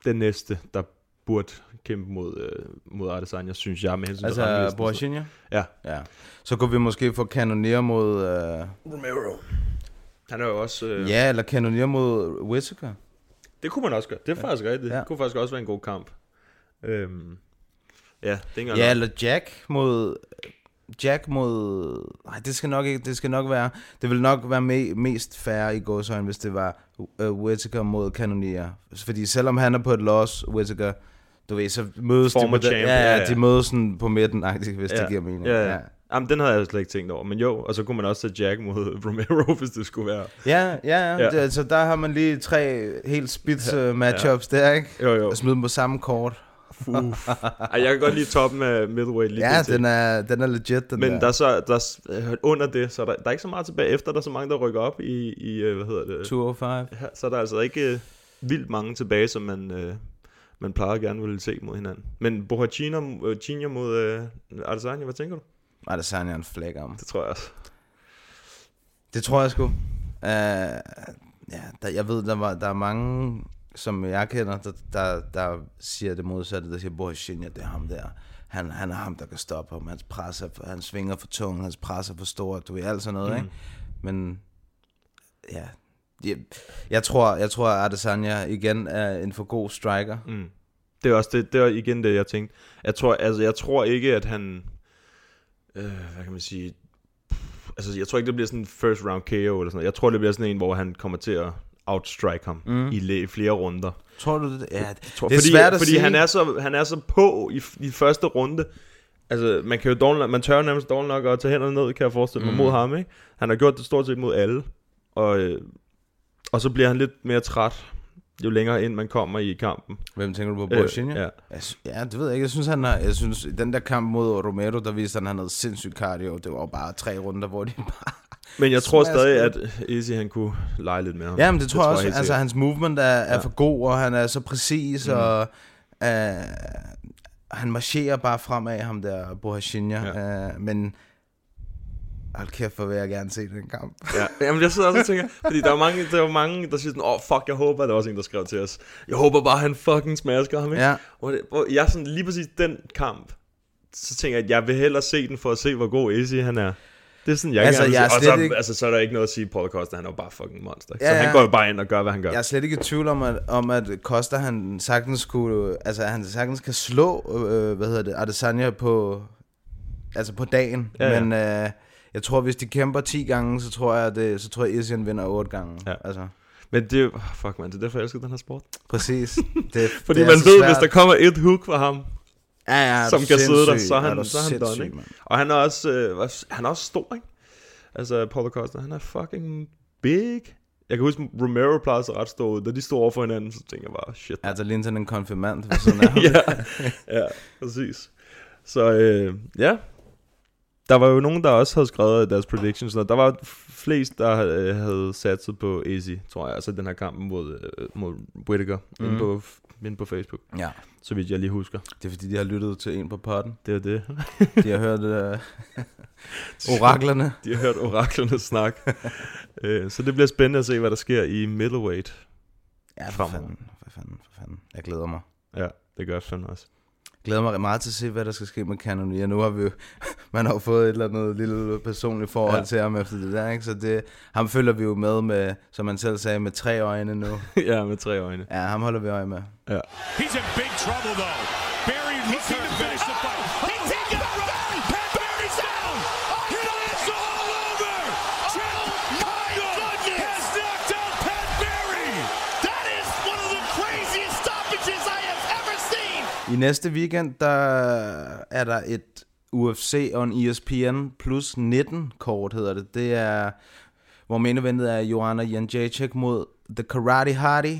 A: den næste, der burde kæmpe mod, øh, mod Adesanya, synes jeg, med hensyn til
B: Altså. Bohashinya?
A: Ja.
B: Ja. Så kunne vi måske få Kanonier mod... Øh,
A: Romero. Han er jo også... Øh,
B: ja, eller Kanonier mod Whittaker.
A: Det kunne man også gøre. Det er faktisk rigtigt.
B: Ja.
A: Det kunne faktisk også være en god kamp. Øhm, ja, det er ikke
B: Ja,
A: nok.
B: eller Jack mod... Jack mod... Nej, det skal nok ikke... Det skal nok være... Det vil nok være me, mest fair i gåsøjne, hvis det var uh, Whittaker mod Kanonier. Fordi selvom han er på et loss, Whittaker... Du ved, så mødes
A: Former
B: de på
A: champ,
B: ja,
A: ja,
B: ja,
A: ja.
B: de mødes sådan på midten, hvis det giver mening.
A: Ja, ja. Jamen, den havde jeg slet ikke tænkt over. Men jo, og så kunne man også tage Jack mod Romero, hvis det skulle være.
B: Ja, ja, ja.
A: Ja.
B: ja. Det, så der har man lige tre helt spids ja, matchups ja. der, ikke?
A: Jo, jo.
B: Og smide dem på samme kort.
A: Uff. Ej, jeg kan godt lide toppen af middleweight lige
B: Ja, den er, den er legit, den
A: Men
B: der.
A: der er så, der er, øh, under det, så er der, der er ikke så meget tilbage efter, der er så mange, der rykker op i, i øh, hvad hedder det?
B: 205.
A: Ja, så er der altså ikke øh, vildt mange tilbage, som man, øh, man plejer gerne vil se mod hinanden. Men Bohachina øh, mod øh, Adesanya, hvad tænker du?
B: Det er en flæk om.
A: Det tror jeg også.
B: Det tror jeg sgu. Uh, ja, der, jeg ved, der, var, der er mange, som jeg kender, der, der, der siger det modsatte. Der siger, Boris Shinja, det er ham der. Han, han er ham, der kan stoppe ham. Hans pres er, for- han svinger for tung, hans pres er for stor, du ved, alt sådan noget, mm. ikke? Men, ja, jeg, jeg tror, jeg tror, at Adesanya igen er en for god striker.
A: Mm. Det er også det, det er igen det, jeg tænkte. Jeg tror, altså, jeg tror ikke, at han... Øh, hvad kan man sige... Altså, jeg tror ikke, det bliver sådan en first round KO eller sådan noget. Jeg tror, det bliver sådan en, hvor han kommer til at outstrike ham mm. i, le- flere runder.
B: Tror du det? Ja, det,
A: tror,
B: det er
A: fordi,
B: svært at
A: fordi
B: sige.
A: han er så han er så på i, i første runde. Altså, man kan jo dårligt, nok- man tør jo nærmest dårligt nok at tage hænderne ned, kan jeg forestille mig,
B: Mm.
A: mod ham, ikke? Han har gjort det stort set mod alle. Og, øh, og så bliver han lidt mere træt, jo længere ind man kommer i kampen.
B: Hvem tænker du på? Shinja?
A: Øh, ja.
B: Jeg Ja, det ved jeg ikke. Jeg synes, han har, jeg synes, den der kamp mod Romero, der viste han, han havde sindssygt cardio. Det var bare tre runder, hvor de bare...
A: Men jeg tror stadig, at Easy han kunne lege lidt med ham.
B: Ja, men det tror jeg også.
A: helt
B: altså,
A: sikkert.
B: hans movement er, er
A: Ja.
B: for god, og han er så præcis,
A: Mm.
B: og uh, han marcherer bare fremad, ham der Bohashinya.
A: Ja.
B: Uh, men hold kæft, hvor vil jeg gerne se den kamp.
A: Ja, jamen jeg sidder også og tænker, fordi der er mange, der er mange, der siger sådan, åh oh, fuck, jeg håber, der er også en, der skrev til os, jeg håber bare, han fucking smasker ham, ikke?
B: Ja.
A: Hvor, det, hvor jeg sådan, lige præcis den kamp, så tænker jeg, at jeg vil hellere se den, for at se, hvor god Easy han er. Det er sådan, jeg
B: Altså,
A: gerne
B: jeg.
A: Og så,
B: ikke-
A: altså, så er der ikke noget at sige, Paul Costa, han er jo bare fucking monster. Ja, så han
B: ja.
A: går jo bare ind og gør, hvad han gør.
B: Jeg er slet ikke i tvivl om, at, om at Costa han sagtens kunne, altså han sagtens kan slå, øh, hvad hedder det, Adesanya på, altså på dagen.
A: Ja, ja.
B: Men øh, jeg tror, hvis de kæmper 10 gange, så tror jeg, at det, så tror jeg, Isian vinder 8 gange.
A: Ja.
B: Altså,
A: Men det er jo- fuck man, det er derfor, jeg elsker den her sport.
B: præcis. Det,
A: Fordi
B: det er
A: man ved,
B: svært.
A: hvis der kommer et hook fra ham,
B: ja, ja, er
A: som kan sidde der, så er han,
B: du
A: så er han done, ikke? Og han er også, øh, han er også stor, ikke? Altså, Paulo Costa, han er fucking big. Jeg kan huske, Romero plejede sig ret stor ud. Da de stod over for hinanden, så tænker jeg bare, shit.
B: Altså, lige sådan en konfirmand ham.
A: ja, ja, præcis. Så øh, ja, der var jo nogen, der også havde skrevet deres predictions. Og der var flest, der øh, havde satset på Easy, tror jeg. Altså den her kamp mod, øh, mod Whittaker mm. inde,
B: Mhm.
A: på, inde på Facebook.
B: ja.
A: Så vidt jeg lige husker.
B: Det er fordi, de har lyttet til en på potten.
A: Det er det.
B: De har hørt uh, oraklerne.
A: De har hørt oraklernes snak. øh, så det bliver spændende at se, hvad der sker i middleweight.
B: Ja, for fanden. For fanden, for fanden. Jeg glæder mig.
A: Ja, det gør jeg fandme også.
B: Glæder mig meget til at se, hvad der skal ske med Cannonier. Nu har vi jo, man har jo fået et eller andet lille personligt forhold
A: Ja.
B: til ham efter det der, ikke? Så det, ham følger vi jo med med, som man selv sagde, med tre øjne nu.
A: ja, med tre øjne.
B: Ja, ham holder vi øje med.
A: Ja.
D: He's in big trouble, though. Barry looking I
B: næste weekend, der er der et UFC on ESPN plus 19 kort, hedder det. Det er, hvor main eventet er Joanna Jędrzejczyk mod The Karate Hardy,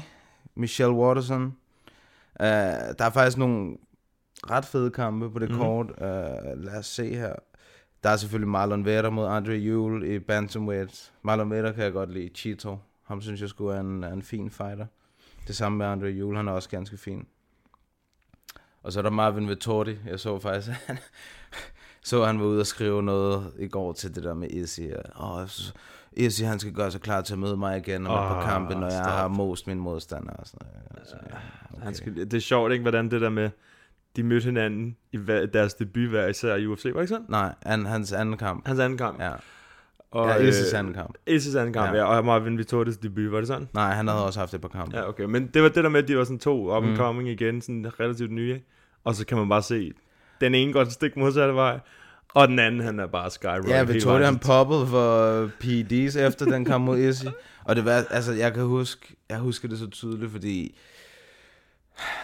B: Michelle Watterson. Uh, der er faktisk nogle ret fede kampe på det mm-hmm. kort. Uh, lad os se her. Der er selvfølgelig Marlon Vera mod Andre Ewell i Bantamweight. Marlon Vera kan jeg godt lide. Chito. Ham synes jeg skulle er en, er en fin fighter. Det samme med Andre Ewell. Han er også ganske fin. Og så er der Marvin Vettori. Jeg så faktisk, han, så han var ude og skrive noget i går til det der med Izzy. Og oh, Izzy, han skal gøre sig klar til at møde mig igen og oh, på kampen, når jeg
A: stop.
B: har most min modstander. Og sådan noget. Altså,
A: Okay. Han skal, det er sjovt, ikke, hvordan det der med, de mødte hinanden i deres debut hver især i UFC, var det ikke sådan?
B: Nej, an, hans anden kamp.
A: Hans anden kamp.
B: Ja,
A: Og,
B: ja Izzy's anden kamp.
A: Izzy's anden kamp, ja.
B: Ja.
A: Og Marvin Vittori's debut, var det sådan?
B: Nej, han havde også haft det på kampen.
A: Ja, okay. Men det var det der med, at de var sådan to up and
B: Mm.
A: coming igen, sådan relativt nye? Og så kan man bare se, den ene går den stik modsatte vej, og den anden, han er bare skyrocket.
B: Ja,
A: hele
B: Vittori
A: vejen
B: han poppede for PEDs efter den kamp mod Izzy. Og det var, altså, jeg kan huske, jeg husker det så tydeligt, fordi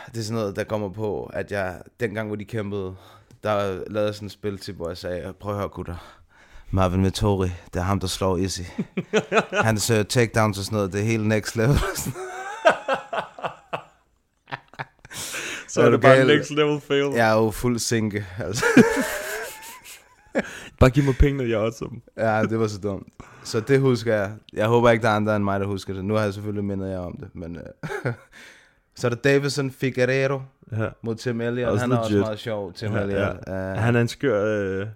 B: det er sådan noget, der kommer på, at jeg, dengang hvor de kæmpede, der lavede jeg sådan et spil til, hvor jeg sagde, prøv at høre gutter, Marvin Vittori, det er ham, der slår Izzy. Hans uh, takedowns og sådan noget, det er helt next level.
A: Så er det bare
B: galt.
A: next level fail.
B: jeg er jo fuld sinke, altså.
A: Bare giv mig pengene, jeg også dem.
B: Ja, det var så dumt. Så det husker jeg. Jeg håber ikke, der er andre end mig, der husker det. Nu har jeg selvfølgelig mindet jer om det. Men, øh, så er der Davison Figueredo
A: Ja.
B: mod Tim Elliott.
A: Også
B: Han er også
A: legit.
B: meget sjov, Tim
A: Ja,
B: Elliott.
A: ja.
B: Uh,
A: Han er en skør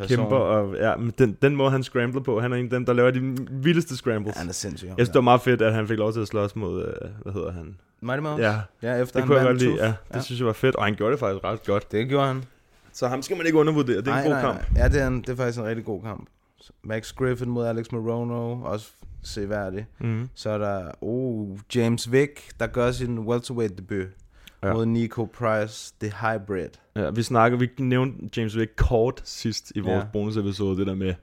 A: øh, kæmper, og ja, men den, den måde, han scrambler på, han er en af dem, der laver de vildeste scrambles.
B: han er sindssyg.
A: Jeg synes, det var meget fedt, at han fik lov til at slås mod, øh, hvad hedder han?
B: Mighty Mouse?
A: Ja,
B: ja efter
A: det
B: han
A: kunne jeg godt lide. Ja, det
B: Ja.
A: synes jeg var fedt, og han gjorde det faktisk ret godt.
B: Det gjorde han.
A: Så ham skal man ikke undervurdere, det er en
B: Nej,
A: god
B: nej,
A: kamp.
B: nej. Ja, det er, en, det er faktisk en rigtig god kamp. Max Griffin mod Alex Morono, også seværdig.
A: Mm.
B: Så er der oh, James Vick, der gør sin welterweight debut
A: Ja.
B: mod Nico Price, The Hybrid.
A: Ja, vi snakker, vi nævnte James Wick kort sidst i vores
B: Ja.
A: bonusepisode, det der med,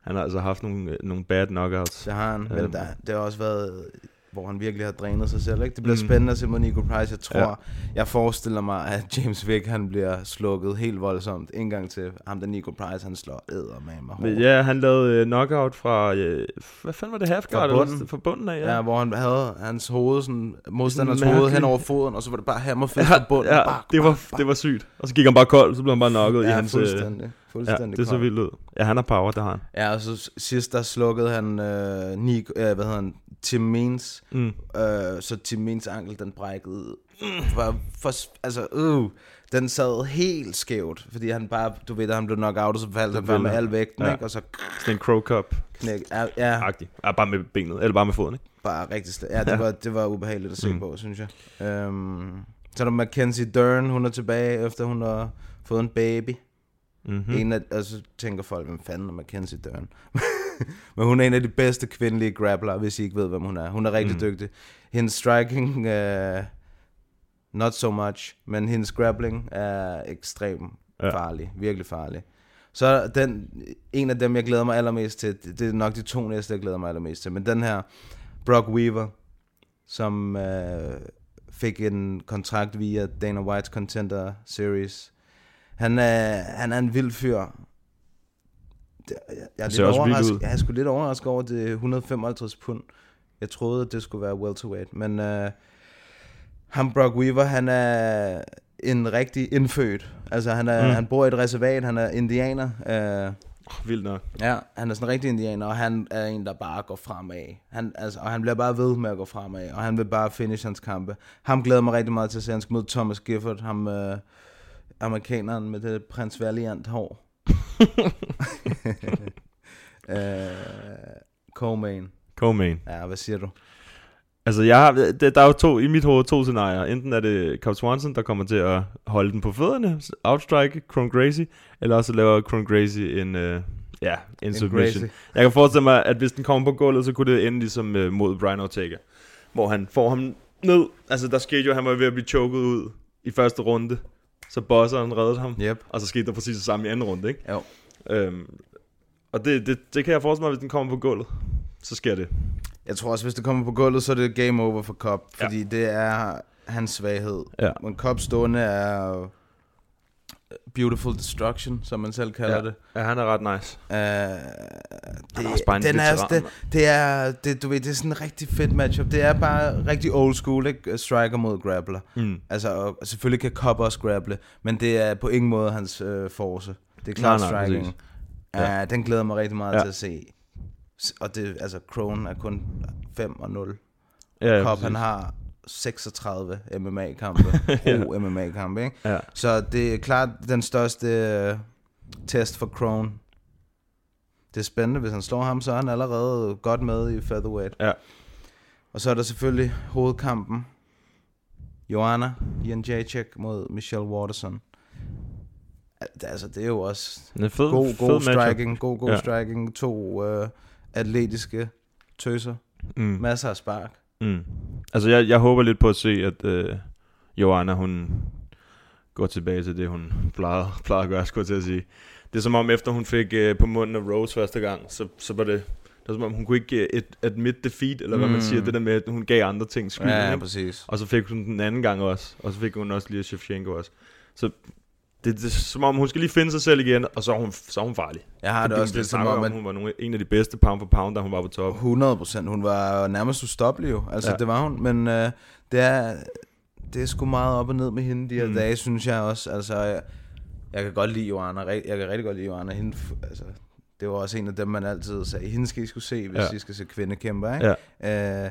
A: han har altså haft nogle, øh, nogle bad knockouts.
B: Det har han,
A: Øhm.
B: men der, det har også været, hvor han virkelig har drænet sig selv. Ikke? Det bliver
A: Mm.
B: spændende at se mod Nico Price. Jeg tror,
A: Ja.
B: ja. jeg forestiller mig, at James Vick han bliver slukket helt voldsomt. En gang til ham, der Nico Price, han slår æder med mig.
A: Ja, han lavede øh, knockout fra, øh, hvad fanden var det, half guard?
B: Fra bunden.
A: Fra bunden af,
B: Ja.
A: ja.
B: ja, hvor han havde hans hoved, sådan, modstanders
A: Mærkeligt.
B: hoved hen over foden, og så var det bare hammerfist fra bunden.
A: ja,
B: Bak,
A: det var,
B: bak, bak.
A: det var sygt. Og så gik han bare kold, så blev han bare knocket i
B: ja,
A: hans... øh,
B: fuldstændig.
A: Ja, det så
B: kold.
A: vildt ud. Ja, han har power, det har han.
B: Ja, og så sidst der slukkede han øh, Nico, øh, hvad hedder han, Tim Means,
A: Mm.
B: øh, så Tim Means ankel, den brækkede, mm, var for, altså, øh, den sad helt skævt, fordi han bare, du ved, da han blev knocked så faldt han bare med al vægten,
A: Ja.
B: ikke? og så
A: Sådan en crow cup
B: knæk, ja, ja,
A: agtig ja, bare med benet, eller bare med foden, ikke?
B: bare rigtig slet. Ja, det
A: Ja.
B: var, det var ubehageligt at se
A: Mm.
B: på, synes jeg. Um, så er der Mackenzie Dern, hun er tilbage, efter hun har fået en baby.
A: Mm-hmm.
B: Mm. En af, og så tænker folk, hvem fanden er Mackenzie Dern? Men hun er en af de bedste kvindelige grappler, hvis I ikke ved, hvem hun er. Hun er rigtig
A: Mm.
B: dygtig. Hendes striking, uh, not so much, men hendes grappling er ekstremt
A: Ja.
B: farlig. Virkelig farlig. Så den, en af dem, jeg glæder mig allermest til, det, det er nok de to næste, jeg glæder mig allermest til, men den her, Brock Weaver, som uh, fik en kontrakt via Dana White's Contender Series. Han er, han er en vild fyr. Jeg, jeg, er lidt overrasket, jeg er sgu lidt overrasket over det 155 pund. Jeg troede, at det skulle være welterweight, men uh, ham Brock Weaver, han er en rigtig indfødt. Altså, han, er,
A: Mm.
B: han bor i et reservat, han er indianer. Uh,
A: Vildt nok.
B: Ja, han er sådan en rigtig indianer, og han er en, der bare går fremad. Han, altså, og han bliver bare ved med at gå fremad, og han vil bare finish hans kampe. Ham glæder mig rigtig meget til at se. Han skal møde Thomas Gifford, ham øh, amerikaneren med det prins Valiant hår. øh, Co-main.
A: Co-main.
B: Ja, hvad siger du?
A: Altså, jeg har, det, der er jo to, i mit hoved to scenarier. Enten er det Cobb Swanson, der kommer til at holde den på fødderne, outstrike Cron Gracie, eller også laver Cron Gracie en, uh, ja, en submission.
B: Gracie.
A: Jeg kan forestille mig, at hvis den kommer på gulvet, så kunne det ende ligesom uh, mod Brian Ortega. Hvor han får ham ned. Altså, der skete jo, at han var ved at blive choket ud i første runde. Så bosseren reddede ham.
B: Yep.
A: Og så skete der præcis det samme i anden runde, ikke?
B: Jo.
A: Øhm, og det, det, det kan jeg forestille mig, hvis den kommer på gulvet. Så sker det.
B: Jeg tror også, hvis det kommer på gulvet, så er det game over for Cobb,
A: Ja.
B: fordi det er hans svaghed.
A: Ja.
B: Men Cobb stående er beautiful destruction, som man selv kalder
A: Ja.
B: det.
A: Ja, han er ret nice.
B: Uh, det,
A: også bare en
B: den er, det, det er, det, du ved, det er sådan en rigtig fedt matchup. Det er bare rigtig old school, ikke? Striker mod grappler.
A: Mm.
B: Altså, og selvfølgelig kan Cobb også grapple, men det er på ingen måde hans øh, force. Det er klart striking.
A: præcis.
B: Ja. Ja, den glæder mig rigtig meget
A: Ja.
B: til at se. Og det, altså, Crone er kun 5 og 0.
A: Ja,
B: Cobb, han har 36 MMA-kampe, pro MMA-kampe, ikke?
A: Ja.
B: Så det er klart den største øh, test for Crone. Det er spændende, hvis han slår ham, så er han allerede godt med i featherweight.
A: Ja.
B: Og så er der selvfølgelig hovedkampen. Joanna Jędrzejczyk mod Michelle Waterson. Al- Altså, det er jo også
A: Det er fed,
B: god,
A: fed
B: god
A: matchup.
B: striking, god, god
A: ja.
B: striking. To øh, atletiske tøser.
A: Mm.
B: Masser af spark.
A: Mm. Altså, jeg, jeg håber lidt på at se, at øh, Joanna, hun går tilbage til det, hun plejede, plejede at gøre, skulle jeg til at sige. Det er som om, efter hun fik øh, på munden af Rose første gang, så, så var det... Det var som om, hun kunne ikke øh, et, admit defeat, eller hvad man
B: Mm.
A: siger, det der med, at hun gav andre ting skylden.
B: Ja, ja, præcis.
A: Og så fik hun den anden gang også. Og så fik hun også lige Shevchenko også. Så det, det er som om, hun skal lige finde sig selv igen, og så er hun, så er hun farlig.
B: Jeg har det,
A: vi-
B: også lidt som om, at
A: hun var nogle, en af de bedste pound for pound, da hun var på top.
B: 100 procent. Hun var nærmest ustoppelig jo. Altså,
A: Ja.
B: det var hun. Men øh, det, er, det er sgu meget op og ned med hende de her
A: Mm.
B: dage, synes jeg også. Altså, jeg, jeg kan godt lide Joanna. Jeg kan rigtig godt lide Joanna. Hende, altså, det var også en af dem, man altid sagde, hende skal I skulle se, hvis
A: ja.
B: I skal se kvindekæmper, ikke?
A: Ja.
B: Øh,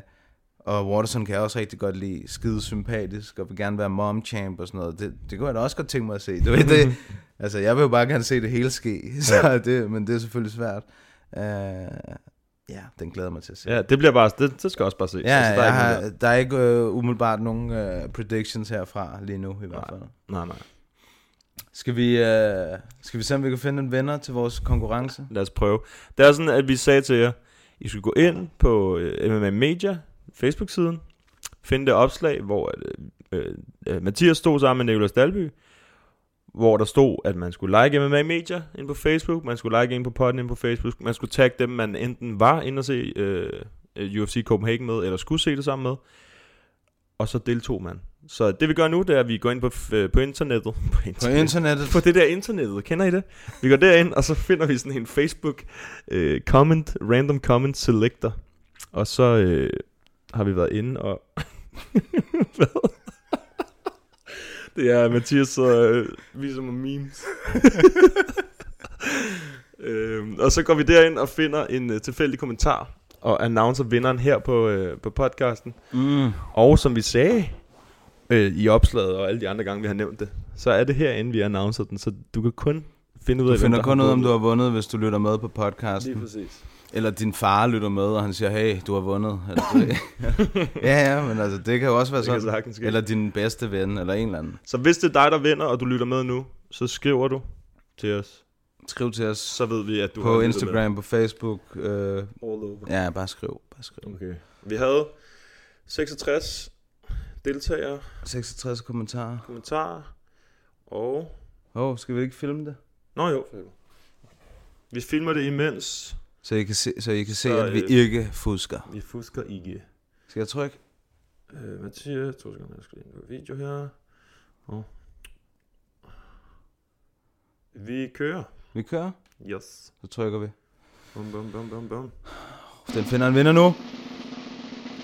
B: og Waterson kan jeg også rigtig godt lide. Skide sympatisk, og vil gerne være mom champ og sådan noget. Det, det kunne jeg da også godt tænke mig at se. Du ved, det, altså, jeg vil jo bare gerne se det hele ske, så
A: Ja.
B: det, men det er selvfølgelig svært. Øh, ja, den glæder mig til at se.
A: Ja, det bliver bare, det, det skal også bare se.
B: Ja,
A: Altså, der er
B: har, der er ikke øh, umiddelbart nogen øh, predictions herfra lige nu i hvert fald.
A: der. Nej, nej.
B: Skal vi, øh, skal vi se, om vi kan finde en vinder til vores konkurrence?
A: Lad os prøve. Det er sådan, at vi sagde til jer, I skulle gå ind på MMA Media, Facebook-siden, finde det opslag, hvor øh, øh, Mathias stod sammen med Nicolas Dalby, hvor der stod, at man skulle like MMA Media ind på Facebook, man skulle like ind på podden ind på Facebook, man skulle tagge dem, man enten var inde og se øh, øh, UFC Copenhagen med, eller skulle se det sammen med, og så deltog man. Så det vi gør nu, det er, at vi går ind på, øh, på internettet. På
B: På
A: internettet
B: internettet?
A: på det der internettet, kender I det? Vi går derind, og så finder vi sådan en Facebook øh, comment, random comment selector. Og så øh, har vi været inde og... Hvad? det er Mathias, så øh, viser mig memes. øhm, og så går vi derind og finder en øh, tilfældig kommentar, og announcer vinderen her på, øh, på podcasten.
B: Mm.
A: Og som vi sagde øh, i opslaget og alle de andre gange, vi har nævnt det, så er det herinde, vi annoncer den, så du kan kun finde ud
B: Du
A: af, hvem
B: finder
A: der
B: kun ud, om
A: vundet.
B: du har vundet, hvis du lytter med på podcasten.
A: Lige præcis.
B: Eller din far lytter med, og han siger, hey, du har vundet. Eller, ja, ja, men altså, det kan jo også være sådan.
A: sagtens ske.
B: Eller din bedste ven, eller en eller anden.
A: Så hvis det er dig, der vinder, og du lytter med nu, så skriver du til os.
B: Skriv til os
A: Så ved vi, at du har
B: på
A: lyttet
B: Instagram, på Facebook. Øh,
A: med. All over.
B: ja, bare skriv. Bare skriv.
A: Okay. Vi havde 66 deltagere,
B: 66 kommentarer.
A: kommentarer, og...
B: Åh, oh, skal vi ikke filme det?
A: Nå jo. Vi filmer det imens.
B: Så I kan se, så I kan se
A: Så,
B: at vi
A: øh,
B: ikke fusker.
A: Vi fusker ikke.
B: Skal jeg trykke?
A: Øh, Mathias, to sekunder, jeg skal lige på video her. Og. Vi kører.
B: Vi kører.
A: Yes.
B: Så trykker vi.
A: Bum, bum, bum, bum, bum.
B: Den finder en vinder nu.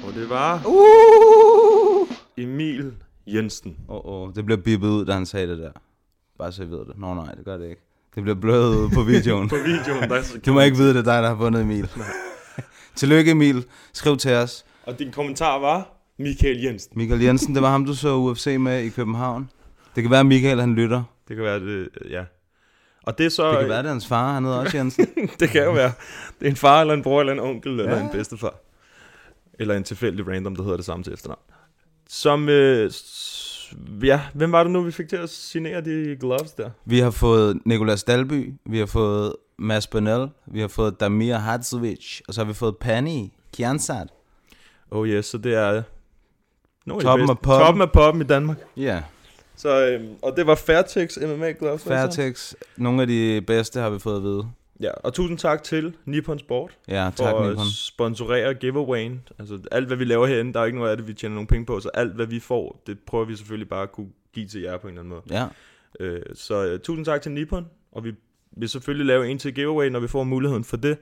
A: Og det var
B: Uh!
A: Emil Jensen.
B: Åh, oh, oh, det bliver bippet ud, da han sagde det der. Bare så I ved det. Nå nej, det gør det ikke. Det bliver blødet ud på videoen.
A: På videoen, der
B: Du må ikke vide, det er dig, der har vundet Emil. Tillykke Emil. Skriv til os.
A: Og din kommentar var Michael Jensen.
B: Michael Jensen, det var ham, du så UFC med i København. Det kan være, at Michael han lytter.
A: Det kan være det, ja. Og det er så...
B: Det kan være, det er hans far. Han hedder også Jensen.
A: det kan jo være. Det er en far, eller en bror, eller en onkel, eller
B: Ja.
A: en bedstefar. eller en tilfældig random, der hedder det samme til efternavn. Som, øh, ja, hvem var det nu, vi fik til at signere de gloves der?
B: Vi har fået Nikolas Dalby, vi har fået Mads Bernal, vi har fået Damir Hadzovic, og så har vi fået Pani Kiansat.
A: Oh yes, så det er nogle
B: Toppen af poppen.
A: Toppen af poppen i Danmark.
B: Ja, yeah.
A: Så, øhm, og det var Fairtex MMA gloves. altså.
B: Fairtex. Nogle af de bedste har vi fået at vide.
A: Ja, og tusind tak til Nippon Sport
B: Ja,
A: for
B: tak
A: at
B: Nippon.
A: sponsorere giveawayen. Altså alt hvad vi laver herinde, der er ikke noget af det, vi tjener nogen penge på, så alt hvad vi får, det prøver vi selvfølgelig bare at kunne give til jer på en eller anden måde.
B: Ja,
A: Øh, så øh, tusind tak til Nippon, og vi vil selvfølgelig lave en til giveaway, når vi får muligheden for det.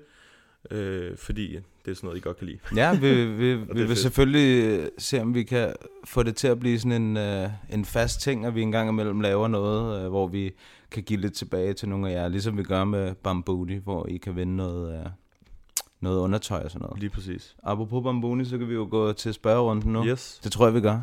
A: Øh, fordi det er sådan noget, I godt kan lide.
B: ja vi, vi, vi vil
A: fedt.
B: selvfølgelig øh, se, om vi kan få det til at blive sådan en, øh, en fast ting, at vi engang imellem laver noget, øh, hvor vi kan give lidt tilbage til nogle af jer, ligesom vi gør med Bambudi, hvor I kan vinde noget, øh, noget undertøj og sådan noget.
A: Lige præcis.
B: Apropos Bambuni, så kan vi jo gå til spørgerunden nu.
A: Yes.
B: Det tror jeg, vi gør.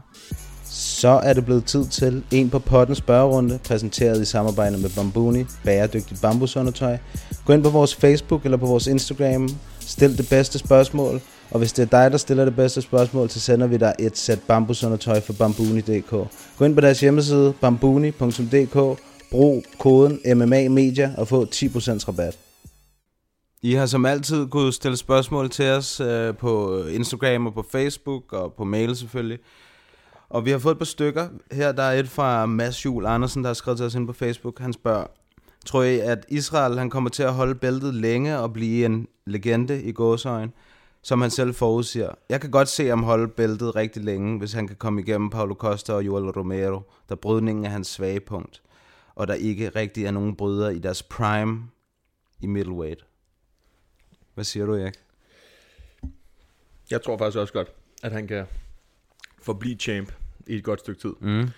B: Så er det blevet tid til en på potten spørgerunde, præsenteret i samarbejde med Bambuni, bæredygtigt bambusundertøj. Gå ind på vores Facebook eller på vores Instagram, stil det bedste spørgsmål, og hvis det er dig, der stiller det bedste spørgsmål, så sender vi dig et sæt bambusundertøj fra bambuni.dk. Gå ind på deres hjemmeside, bambuni.dk, brug koden MMA Media og få 10% rabat. I har som altid kunne stille spørgsmål til os øh, på Instagram og på Facebook og på mail selvfølgelig. Og vi har fået et par stykker. Her der er et fra Mads Jul Andersen, der har skrevet til os ind på Facebook. Han spørger, tror I, at Israel han kommer til at holde bæltet længe og blive en legende i gåsøjen, som han selv forudsiger? Jeg kan godt se ham holde bæltet rigtig længe, hvis han kan komme igennem Paulo Costa og Joel Romero, der brydningen er hans svage punkt, og der ikke rigtig er nogen bryder i deres prime i middleweight. Hvad siger du, Erik?
A: Jeg tror faktisk også godt, at han kan forblive champ i et godt stykke tid.
B: Mm.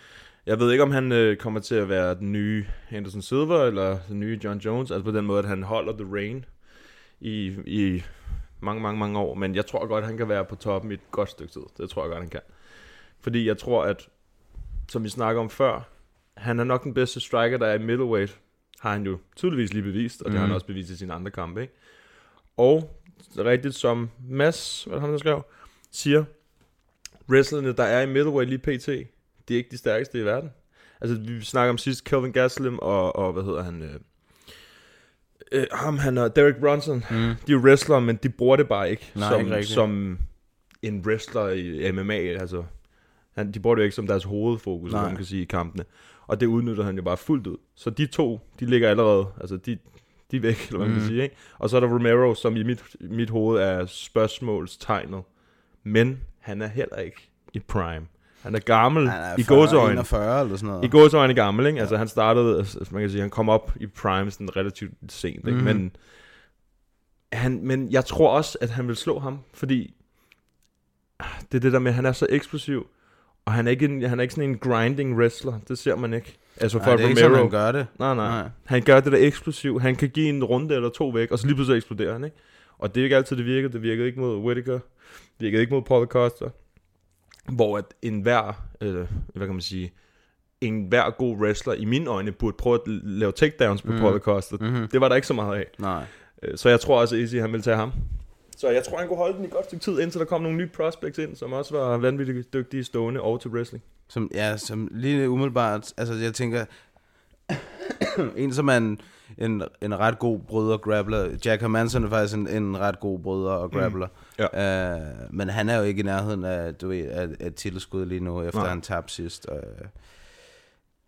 A: Jeg ved ikke, om han øh, kommer til at være den nye Anderson Silva, eller den nye John Jones, altså på den måde, at han holder the reign i, i mange, mange, mange år. Men jeg tror godt, han kan være på toppen i et godt stykke tid. Det tror jeg godt, han kan. Fordi jeg tror, at, som vi snakker om før, han er nok den bedste striker, der er i middleweight. Har han jo tydeligvis lige bevist, og det har han
B: Mhm.
A: også bevist i sine andre kampe. Ikke? Og rigtigt som Mads, hvad er det, han der skrev, siger, wrestlerne, der er i middleweight lige pt., de er ikke de stærkeste i verden. Altså, vi snakker om sidst Kelvin Gastelum og, og hvad hedder han, øh, øh, ham, han og Derek Bronson,
B: Mm.
A: de er wrestlere, men de bruger det bare ikke,
B: Nej,
A: som,
B: ikke
A: som en wrestler i MMA, altså, han, de bruger det jo ikke som deres hovedfokus,
B: Nej.
A: man kan sige, i kampene. Og det udnytter han jo bare fuldt ud. Så de to, de ligger allerede, altså de, de er væk, eller hvad man
B: Mm.
A: kan sige, ikke? Og så er der Romero, som i mit, mit hoved er spørgsmålstegnet. Men han er heller ikke i prime. Han er gammel
B: Han er
A: i
B: 40,
A: gåseøjne.
B: 41 eller sådan noget.
A: I gåseøjne gammel, ikke? Altså han startede, altså, man kan sige, han kom op i prime sådan relativt sent, ikke?
B: Mhm.
A: Men, han, men jeg tror også, at han vil slå ham, fordi det er det der med, at han er så eksplosiv, og han er ikke, en, han er ikke sådan en grinding wrestler, det ser man ikke. Altså for
B: Nej, det er ikke sådan,
A: Romero,
B: han gør det.
A: nej, nej,
B: Nej.
A: han gør det der eksplosiv, han kan give en runde eller to væk, og så lige pludselig eksploderer han, ikke? Og det er ikke altid, det virker, det virkede ikke mod Whittaker, det virkede ikke mod Paul Costa, hvor at enhver, øh, hvad kan man sige, en hver god wrestler i mine øjne burde prøve at lave takedowns på
B: Mm.
A: Paul Costa.
B: Mhm.
A: Det var der ikke så meget af.
B: Nej.
A: Øh, Så jeg tror også, at Izzy han vil tage ham. Så jeg tror, han kunne holde den i godt stykke tid, indtil der kom nogle nye prospects ind, som også var vanvittigt dygtige stående og til wrestling.
B: Som, ja, som lige umiddelbart, altså jeg tænker, en som er en, en, en ret god bryder grappler, Jack Hermanson er faktisk en, en ret god bryder og grappler,
A: Ja.
B: uh, men han er jo ikke i nærheden af, du ved, af, af titelskud lige nu, efter
A: Nej.
B: han tabte sidst. Uh,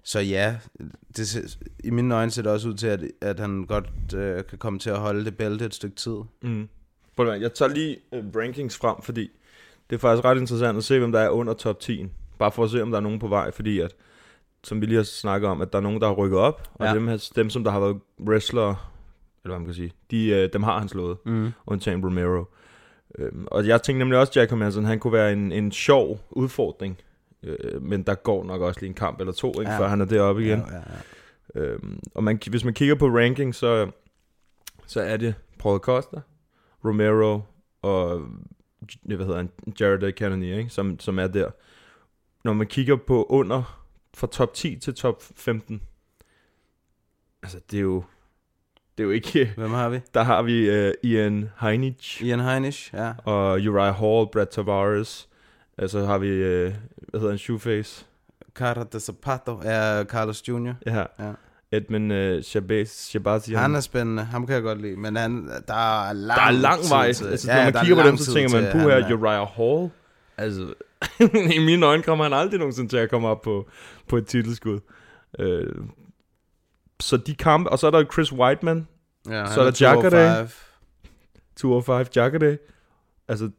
B: så ja, det, ser- i mine øjne ser det også ud til, at, at han godt uh, kan komme til at holde det bælte et stykke tid.
A: Mm. Prøv Jeg tager lige uh, rankings frem, fordi det er faktisk ret interessant at se, hvem der er under top 10. Bare for at se, om der er nogen på vej, fordi at, som vi lige har snakket om, at der er nogen, der har rykket op, og
B: Ja.
A: dem, dem, som der har været wrestlere, eller hvad man kan sige, de, uh, dem har han slået,
B: Mm.
A: undtagen Romero. Øhm, og jeg tænkte nemlig også, at Jack Hermanson, han kunne være en, en sjov udfordring, øh, men der går nok også lige en kamp eller to, ikke,
B: ja.
A: før han er deroppe igen.
B: Ja, ja, ja.
A: Øhm, og man, hvis man kigger på ranking, så, så er det Paul Costa, Romero og hvad hedder han, Jared Cannonier, ikke? Som, som er der. Når man kigger på under fra top 10 til top 15, altså det er jo Det er jo ikke...
B: Hvem har vi?
A: Der har vi uh, Ian Heinich
B: Ian Heinisch, ja.
A: og Uriah Hall, Brad Tavares. Og så har vi, uh, hvad hedder han, Shoeface?
B: Carter de Zapato er Carlos Jr.
A: Ja.
B: Ja.
A: Edmund uh, Shabazz, Shabazian.
B: Han er spændende, ham kan jeg godt lide, men han, der er lang
A: der er lang vej.
B: til-
A: Altså,
B: ja,
A: når man
B: er
A: kigger på dem, så tænker man, puh her,
B: er-
A: Uriah Hall. Altså, i mine øjne kommer han aldrig nogensinde til at komme op på, på et titelskud. Øh, så de kampe, og så er der Chris Whiteman,
B: Ja,
A: så er der
B: 205.
A: Jacare. 205 Jacare. Altså,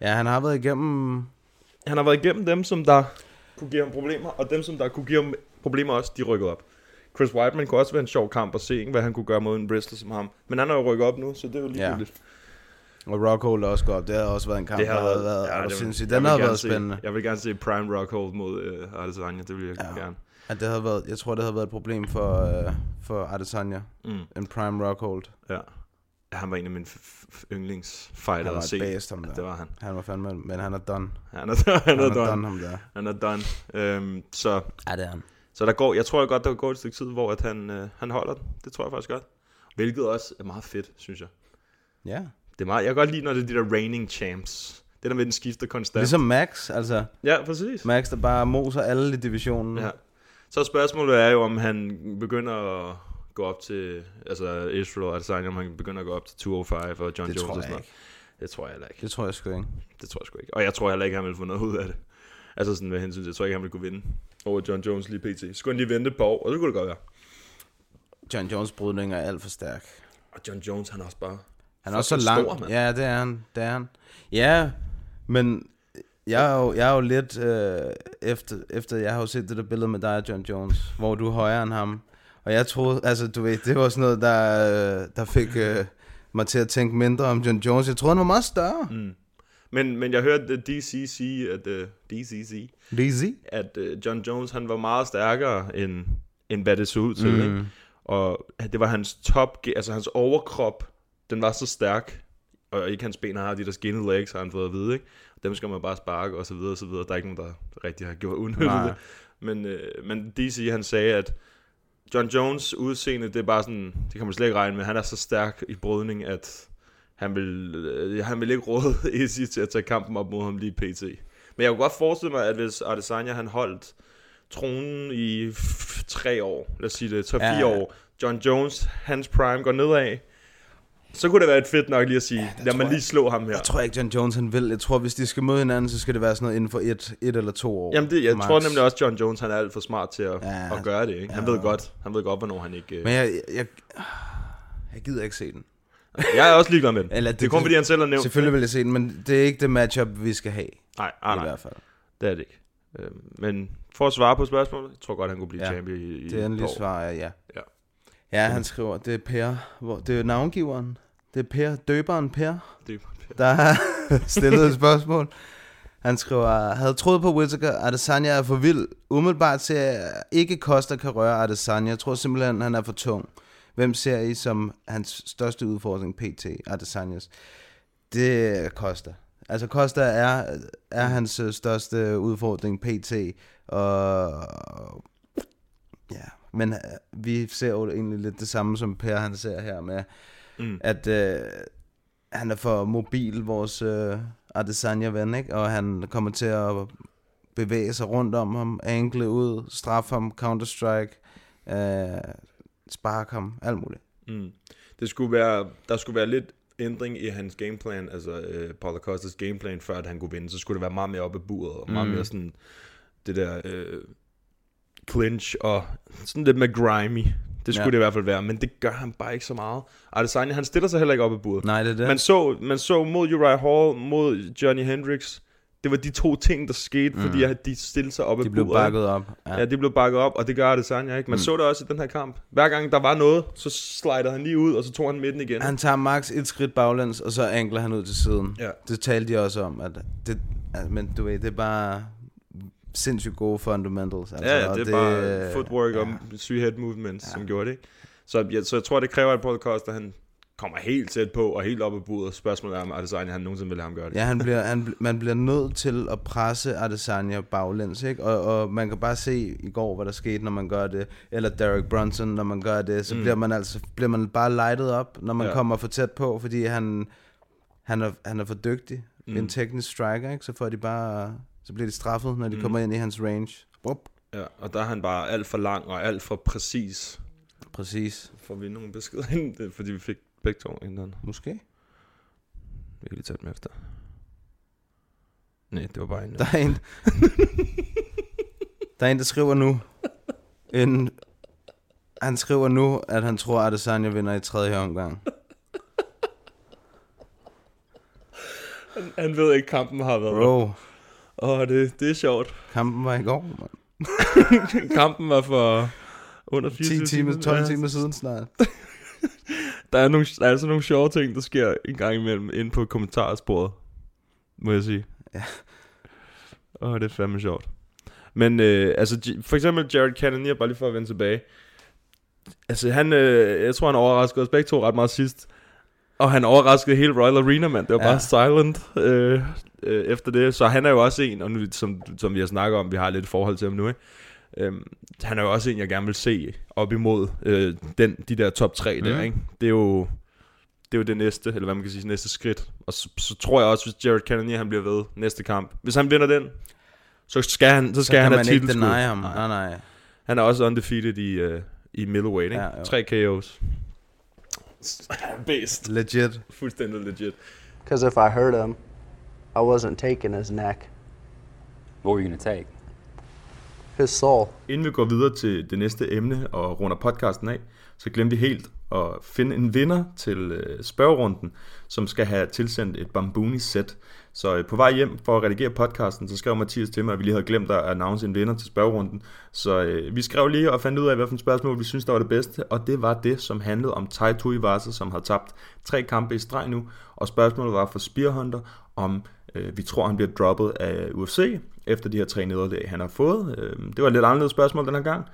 B: Ja, han har været igennem...
A: han har været igennem dem, som der kunne give ham problemer, og dem, som der kunne give ham problemer også, de rykkede op. Chris Whiteman kunne også være en sjov kamp at se, ikke, hvad han kunne gøre mod en wrestler som ham. Men han har jo rykket op nu, så det er jo lige
B: Ja. Og Rockhold er også godt. Det har også været en kamp,
A: Det har
B: der har været,
A: ja, det,
B: sindssygt.
A: jeg
B: Den
A: vil
B: har
A: gerne
B: været
A: se-
B: spændende.
A: Jeg vil gerne se Prime Rockhold mod uh, Adesanya, det vil jeg
B: Ja.
A: gerne.
B: Ja, det havde været, jeg tror, det havde været et problem for, uh, for Adesanya.
A: Mm.
B: En prime Rockhold.
A: Ja. Han var en af mine
B: Han
A: yndlingsfighter
B: var
A: at se.
B: et bæst, ham der.
A: Det var han.
B: Han var fandme, men han er done.
A: Han er, han
B: Han
A: er,
B: er
A: done.
B: done, ham der.
A: Han er done. Øhm, så,
B: Ja, det er han.
A: Så der går, jeg tror godt, der går et stykke tid, hvor at han, øh, han holder den. Det tror jeg faktisk godt. Hvilket også er meget fedt, synes jeg.
B: Ja.
A: Det er meget, jeg kan godt lide, når det er de der reigning champs. Det der med, den skifter konstant.
B: Ligesom Max, altså.
A: Ja, præcis.
B: Max, der bare moser alle i divisionen.
A: Ja. Så spørgsmålet er jo, om han begynder at gå op til, altså Israel Adesanya, om han begynder at gå op til 205 og John
B: Det
A: Jones
B: tror
A: og
B: jeg
A: sådan noget.
B: ikke.
A: Det tror jeg heller ikke.
B: Det tror jeg sgu ikke.
A: Det tror jeg sgu ikke. Og jeg tror heller ikke, han vil få noget ud af det. Altså sådan med hensyn til, jeg tror ikke, han vil kunne vinde over John Jones lige pt. Skulle han lige vente et par år, og det kunne det godt være.
B: John Jones brydning er alt for stærk.
A: Og John Jones, han er også bare...
B: Han er også så lang.
A: stor,
B: ja, det er han. Det er han. Ja, men jeg er jo, jeg er jo lidt øh, efter, efter, jeg har jo set det der billede med dig og John Jones, hvor du er højere end ham. Og jeg troede, altså du ved, det var sådan noget, der, øh, der fik øh, mig til at tænke mindre om John Jones. Jeg troede, han var meget større. Mm.
A: Men, men jeg hørte DC sige, at, uh, DCC,
B: Lizzy?
A: at uh, John Jones, han var meget stærkere, end, end hvad det så ud til. Mm. Ikke? Og det var hans top, altså hans overkrop, den var så stærk, og ikke hans ben har de der skinny legs, har han fået at vide, ikke? Dem skal man bare sparke, og så videre, og så videre. Der er ikke nogen, der rigtig har gjort
B: Nej.
A: det. Men, øh, men DC, han sagde, at John Jones udseende, det er bare sådan, det kan man slet ikke regne med. Han er så stærk i brydning, at han vil, øh, han vil ikke råde Izzy til at tage kampen op mod ham lige pt. Men jeg kunne godt forestille mig, at hvis Adesanya han holdt tronen i tre år, lad os sige det, 3-4
B: Ja.
A: år, John Jones, hans prime går nedad, så kunne det være et fedt nok lige at sige, ja, lad mig lige slå ham her.
B: Jeg tror ikke, John Jones han vil. Jeg tror, hvis de skal møde hinanden, så skal det være sådan noget inden for et, et eller to år.
A: Jamen det, jeg
B: max.
A: tror nemlig også, John Jones han er alt for smart til at,
B: Ja,
A: at gøre det. Ikke? Han
B: ja.
A: ved godt, han ved godt, hvornår han ikke... øh-
B: Men jeg, jeg, jeg gider ikke se den.
A: Jeg er også ligeglad med den.
B: Eller
A: det, det er kun fordi, han selv har nævnt
B: Selvfølgelig vil jeg se den, men det er ikke det matchup, vi skal have.
A: Nej,
B: Nej,
A: nej,
B: I hvert fald.
A: det er det ikke. Øhm, Men for at svare på spørgsmålet, jeg tror godt, han kunne blive
B: Ja,
A: champion i, i
B: Det
A: et
B: endelige svar er ja.
A: Ja.
B: Ja, han skriver, det er Per. Hvor, det er navngiveren. Det er Per, døberen Per,
A: Det,
B: der har stillet et spørgsmål. Han skriver, havde troet på Whittaker, Adesanya er for vild. Umiddelbart ser jeg ikke Costa kan røre Adesanya. Jeg tror simpelthen, han er for tung. Hvem ser I som hans største udfordring, PT, Adesanyas? Det Costa. Altså Costa er, er hans øh, største udfordring, PT. Og ja, men øh, vi ser jo egentlig lidt det samme, som Per han ser her med,
A: Mm.
B: at øh, han er for mobil, vores øh, Adesanya-ven, ikke? Og han kommer til at bevæge sig rundt om ham, angle ud, straffe ham, counter-strike, øh, sparke ham, alt muligt.
A: Mm. Det skulle være, der skulle være lidt ændring i hans gameplan, altså øh, Paulo Costas gameplan, før at han kunne vinde. Så skulle det være meget mere oppe i buret, og meget
B: Mm.
A: mere sådan, det der øh, clinch, og sådan lidt med grimy. Det skulle
B: Ja.
A: det i hvert fald være, men det gør han bare ikke så meget. Adesanya, han stiller sig heller ikke op i buret.
B: Nej, det er det.
A: Man så, man så mod Uriah Hall, mod Johnny Hendricks, det var de to ting, der skete, mm. fordi at de stillede sig op i
B: de blev
A: buret, ikke?
B: bakket op.
A: Ja. ja, det blev bakket op, og det gør Adesanya ikke. Man mm. så det også i den her kamp. Hver gang der var noget, så slidede han lige ud, og så tog han midten igen.
B: Han tager max et skridt baglæns, og så ankler han ud til siden.
A: Ja.
B: Det talte de også om, at det, at, men du ved, det er bare sindssygt gode fundamentals. Altså,
A: ja, ja, det er bare footwork
B: ja.
A: og syge head movements, ja. som gjorde det. Ikke? Så, ja, så jeg tror, det kræver, at Paul Costa, han kommer helt tæt på og helt op i buret. Spørgsmålet er, om Adesanya han nogensinde vil have ham gøre det.
B: Ja, han bliver, han, man bliver nødt til at presse Adesanya baglæns, ikke? Og, og man kan bare se i går, hvad der skete, når man gør det. Eller Derek Brunson, når man gør det. Så mm. bliver man altså bliver man bare lightet op, når man
A: Ja.
B: kommer for tæt på, fordi han, han, er, han er for dygtig. Mm. En teknisk striker, ikke? Så får de bare... Så bliver de straffet, når de mm. kommer ind i hans range. Wup.
A: Ja, og der er han bare alt for lang og alt for præcis.
B: Præcis.
A: Får vi nogle beskeder ind, fordi vi fik begge to en eller anden.
B: Måske.
A: Vi kan lige tage dem efter. Nej, det var bare en.
B: Der er en... der er en, der skriver nu... En, han skriver nu, at han tror, at Adesanya vinder i tredje omgang.
A: Han ved ikke, kampen har været.
B: Bro,
A: Åh, oh, det, det er sjovt.
B: kampen var i går, man.
A: kampen var for under 24
B: 10 timer, 12
A: Ja.
B: timer siden snart.
A: Der er, nogle, der er altså nogle sjove ting, der sker en gang imellem inde på kommentarsporet, må jeg sige.
B: Ja.
A: Åh, det er fandme sjovt. Men øh, altså, for eksempel Jared Cannonier, bare lige for at vende tilbage. Altså, han, øh, jeg tror, han overraskede os begge to ret meget sidst. Og han overraskede hele Royal Arena, mand. Det var
B: Ja.
A: bare silent øh, øh, efter det. Så han er jo også en, og nu, som, som vi har snakket om, vi har lidt forhold til ham nu, ikke? Øhm, han er jo også en, jeg gerne vil se op imod øh, den, de der top 3 der,
B: Mhm.
A: ikke? Det er jo det er jo det næste, eller hvad man kan sige, næste skridt. Og så, så tror jeg også, hvis Jared Cannonier han bliver ved næste kamp. Hvis han vinder den, så skal han, så
B: Så
A: skal
B: kan
A: han have
B: ikke
A: titelskud.
B: deny ham.
A: Nej.
B: Nej.
A: Han er også undefeated i, uh, i middleweight, ikke?
B: Ja, jo.
A: Tre KO's. Based.
B: Legit.
A: Fuldstændig legit.
E: Because if I hurt him, I wasn't taking his neck,
F: What were you gonna take?
E: Pissår.
A: Inden vi går videre til det næste emne og runder podcasten af, så glemte vi helt at finde en vinder til øh, spørgerunden, som skal have tilsendt et Bambuni-sæt. Så øh, på vej hjem for at redigere podcasten, så skrev Mathias til mig, at vi lige havde glemt at announce en vinder til spørgerunden. Så øh, vi skrev lige og fandt ud af, hvilken spørgsmål vi synes, der var det bedste, og det var det, som handlede om Tai Tuivasa, som har tabt tre kampe i streg nu, og spørgsmålet var for Spearhunter, om øh, vi tror, han bliver droppet af UFC, efter de her tre nederlag, han har fået. Øh, det var et lidt anderledes spørgsmål den her gang,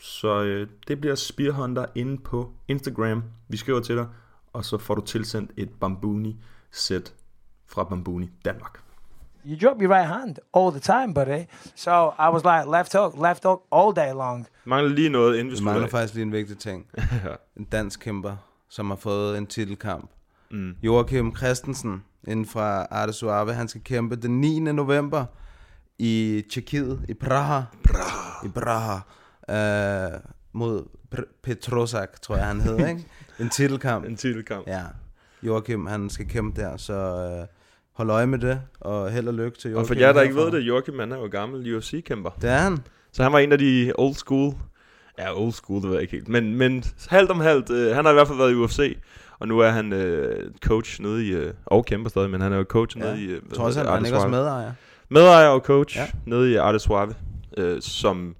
A: så øh, det bliver Spearhunter inde på Instagram. Vi skriver til dig, og så får du tilsendt et Bambuni-sæt fra Bambuni Danmark.
G: You drop your right hand all the time, buddy. So I was like, left hook, left hook all day long.
A: Mangler lige noget, inden vi slutter
B: mangler faktisk lige en vigtig ting. En dansk kæmper, som har fået en titelkamp.
A: Mm.
B: Joachim Christensen, inden fra Arte Suave, han skal kæmpe den 9. november i Tjekkiet, i Praha. Praha. I Praha. Øh, mod Petrosak, tror jeg han hed, ikke? En titelkamp.
A: En titelkamp.
B: Ja. Joachim, han skal kæmpe der, så øh, hold øje med det, og held og lykke til Joachim.
A: Og for jer, der ikke ved det, Joachim han er jo gammel UFC-kæmper.
B: Det er han.
A: Så han var en af de old school. Ja, old school, det ved jeg ikke helt. Men, men halvt om halvt. Øh, han har i hvert fald været i UFC. Og nu er han øh, coach nede i... Øh, og kæmper stadig, men han er jo coach
B: Ja.
A: nede i... Øh,
B: Jeg tror også, han, han er ikke også medejer.
A: Medejer og coach ja. Nede i Arte Suave. Øh, som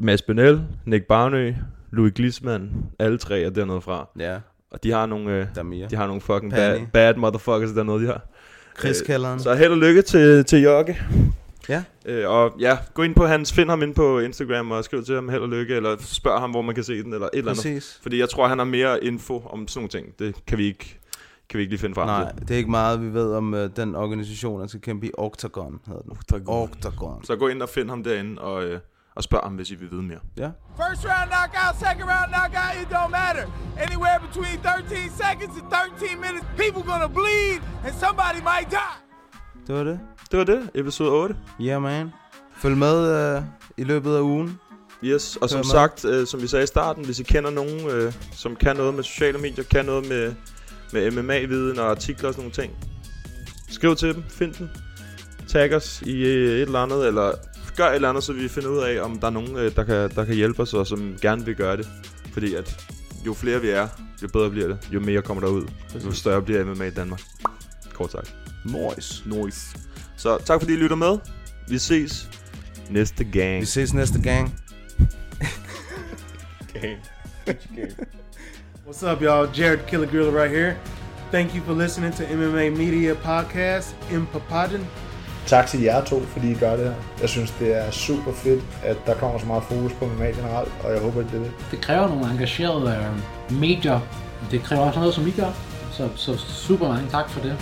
A: Mads Benel, Nick Barnø, Louis Glisman, alle tre er dernede fra.
B: Ja,
A: Og de har nogle, øh, de har nogle fucking bad, bad motherfuckers dernede, de har.
B: Chris
A: Øh. Så held og lykke til, til Jokke.
B: Ja.
A: Øh, og ja, gå ind på hans, find ham ind på Instagram og skriv til ham held og lykke, eller spørg ham, hvor man kan se den, eller et eller andet.
B: Præcis.
A: Fordi jeg tror, han har mere info om sådan nogle ting. Det kan vi ikke, kan vi ikke lige finde frem
B: Nej,
A: til.
B: det er ikke meget, vi ved om uh, den organisation, der skal kæmpe i Octagon, hedder den.
A: Octagon.
B: Octagon.
A: Så gå ind og find ham derinde, og, øh, og spørg ham, hvis I vil vide mere.
B: Ja.
C: First round knockout, second round knockout, it don't matter. Anywhere between 13 seconds and 13 minutes, people gonna bleed and somebody might die.
B: Det var det.
A: Det var det, episode 8.
B: Yeah, man. Følg med uh, i løbet af ugen.
A: Yes, og som
B: Hør med.
A: sagt, øh, som vi sagde i starten, hvis I kender nogen, øh, som kan noget med sociale medier, kan noget med, med MMA-viden og artikler og sådan nogle ting, skriv til dem, find dem, tag os i øh, et eller andet, eller gør et eller andet, så vi finder ud af, om der er nogen, øh, der, kan, der kan hjælpe os, og som gerne vil gøre det. Fordi at jo flere vi er, jo bedre bliver det, jo mere kommer der ud, jo større bliver MMA i Danmark. Kort sagt.
B: Noise.
A: Noise. Så tak fordi I lytter med. Vi ses næste gang.
B: Vi ses næste gang.
A: gang.
H: What's up, y'all? Jared Killer Gorilla right here. Thank you for listening to MMA Media Podcast in Papadon.
I: Tak til jer to, fordi I gør det her. Jeg synes, det er super fedt, at der kommer så meget fokus på MMA generelt, og jeg håber, at det er det.
J: Det kræver nogle engagerede øh, medier Det kræver også noget, som I gør. Så, så super mange tak for det.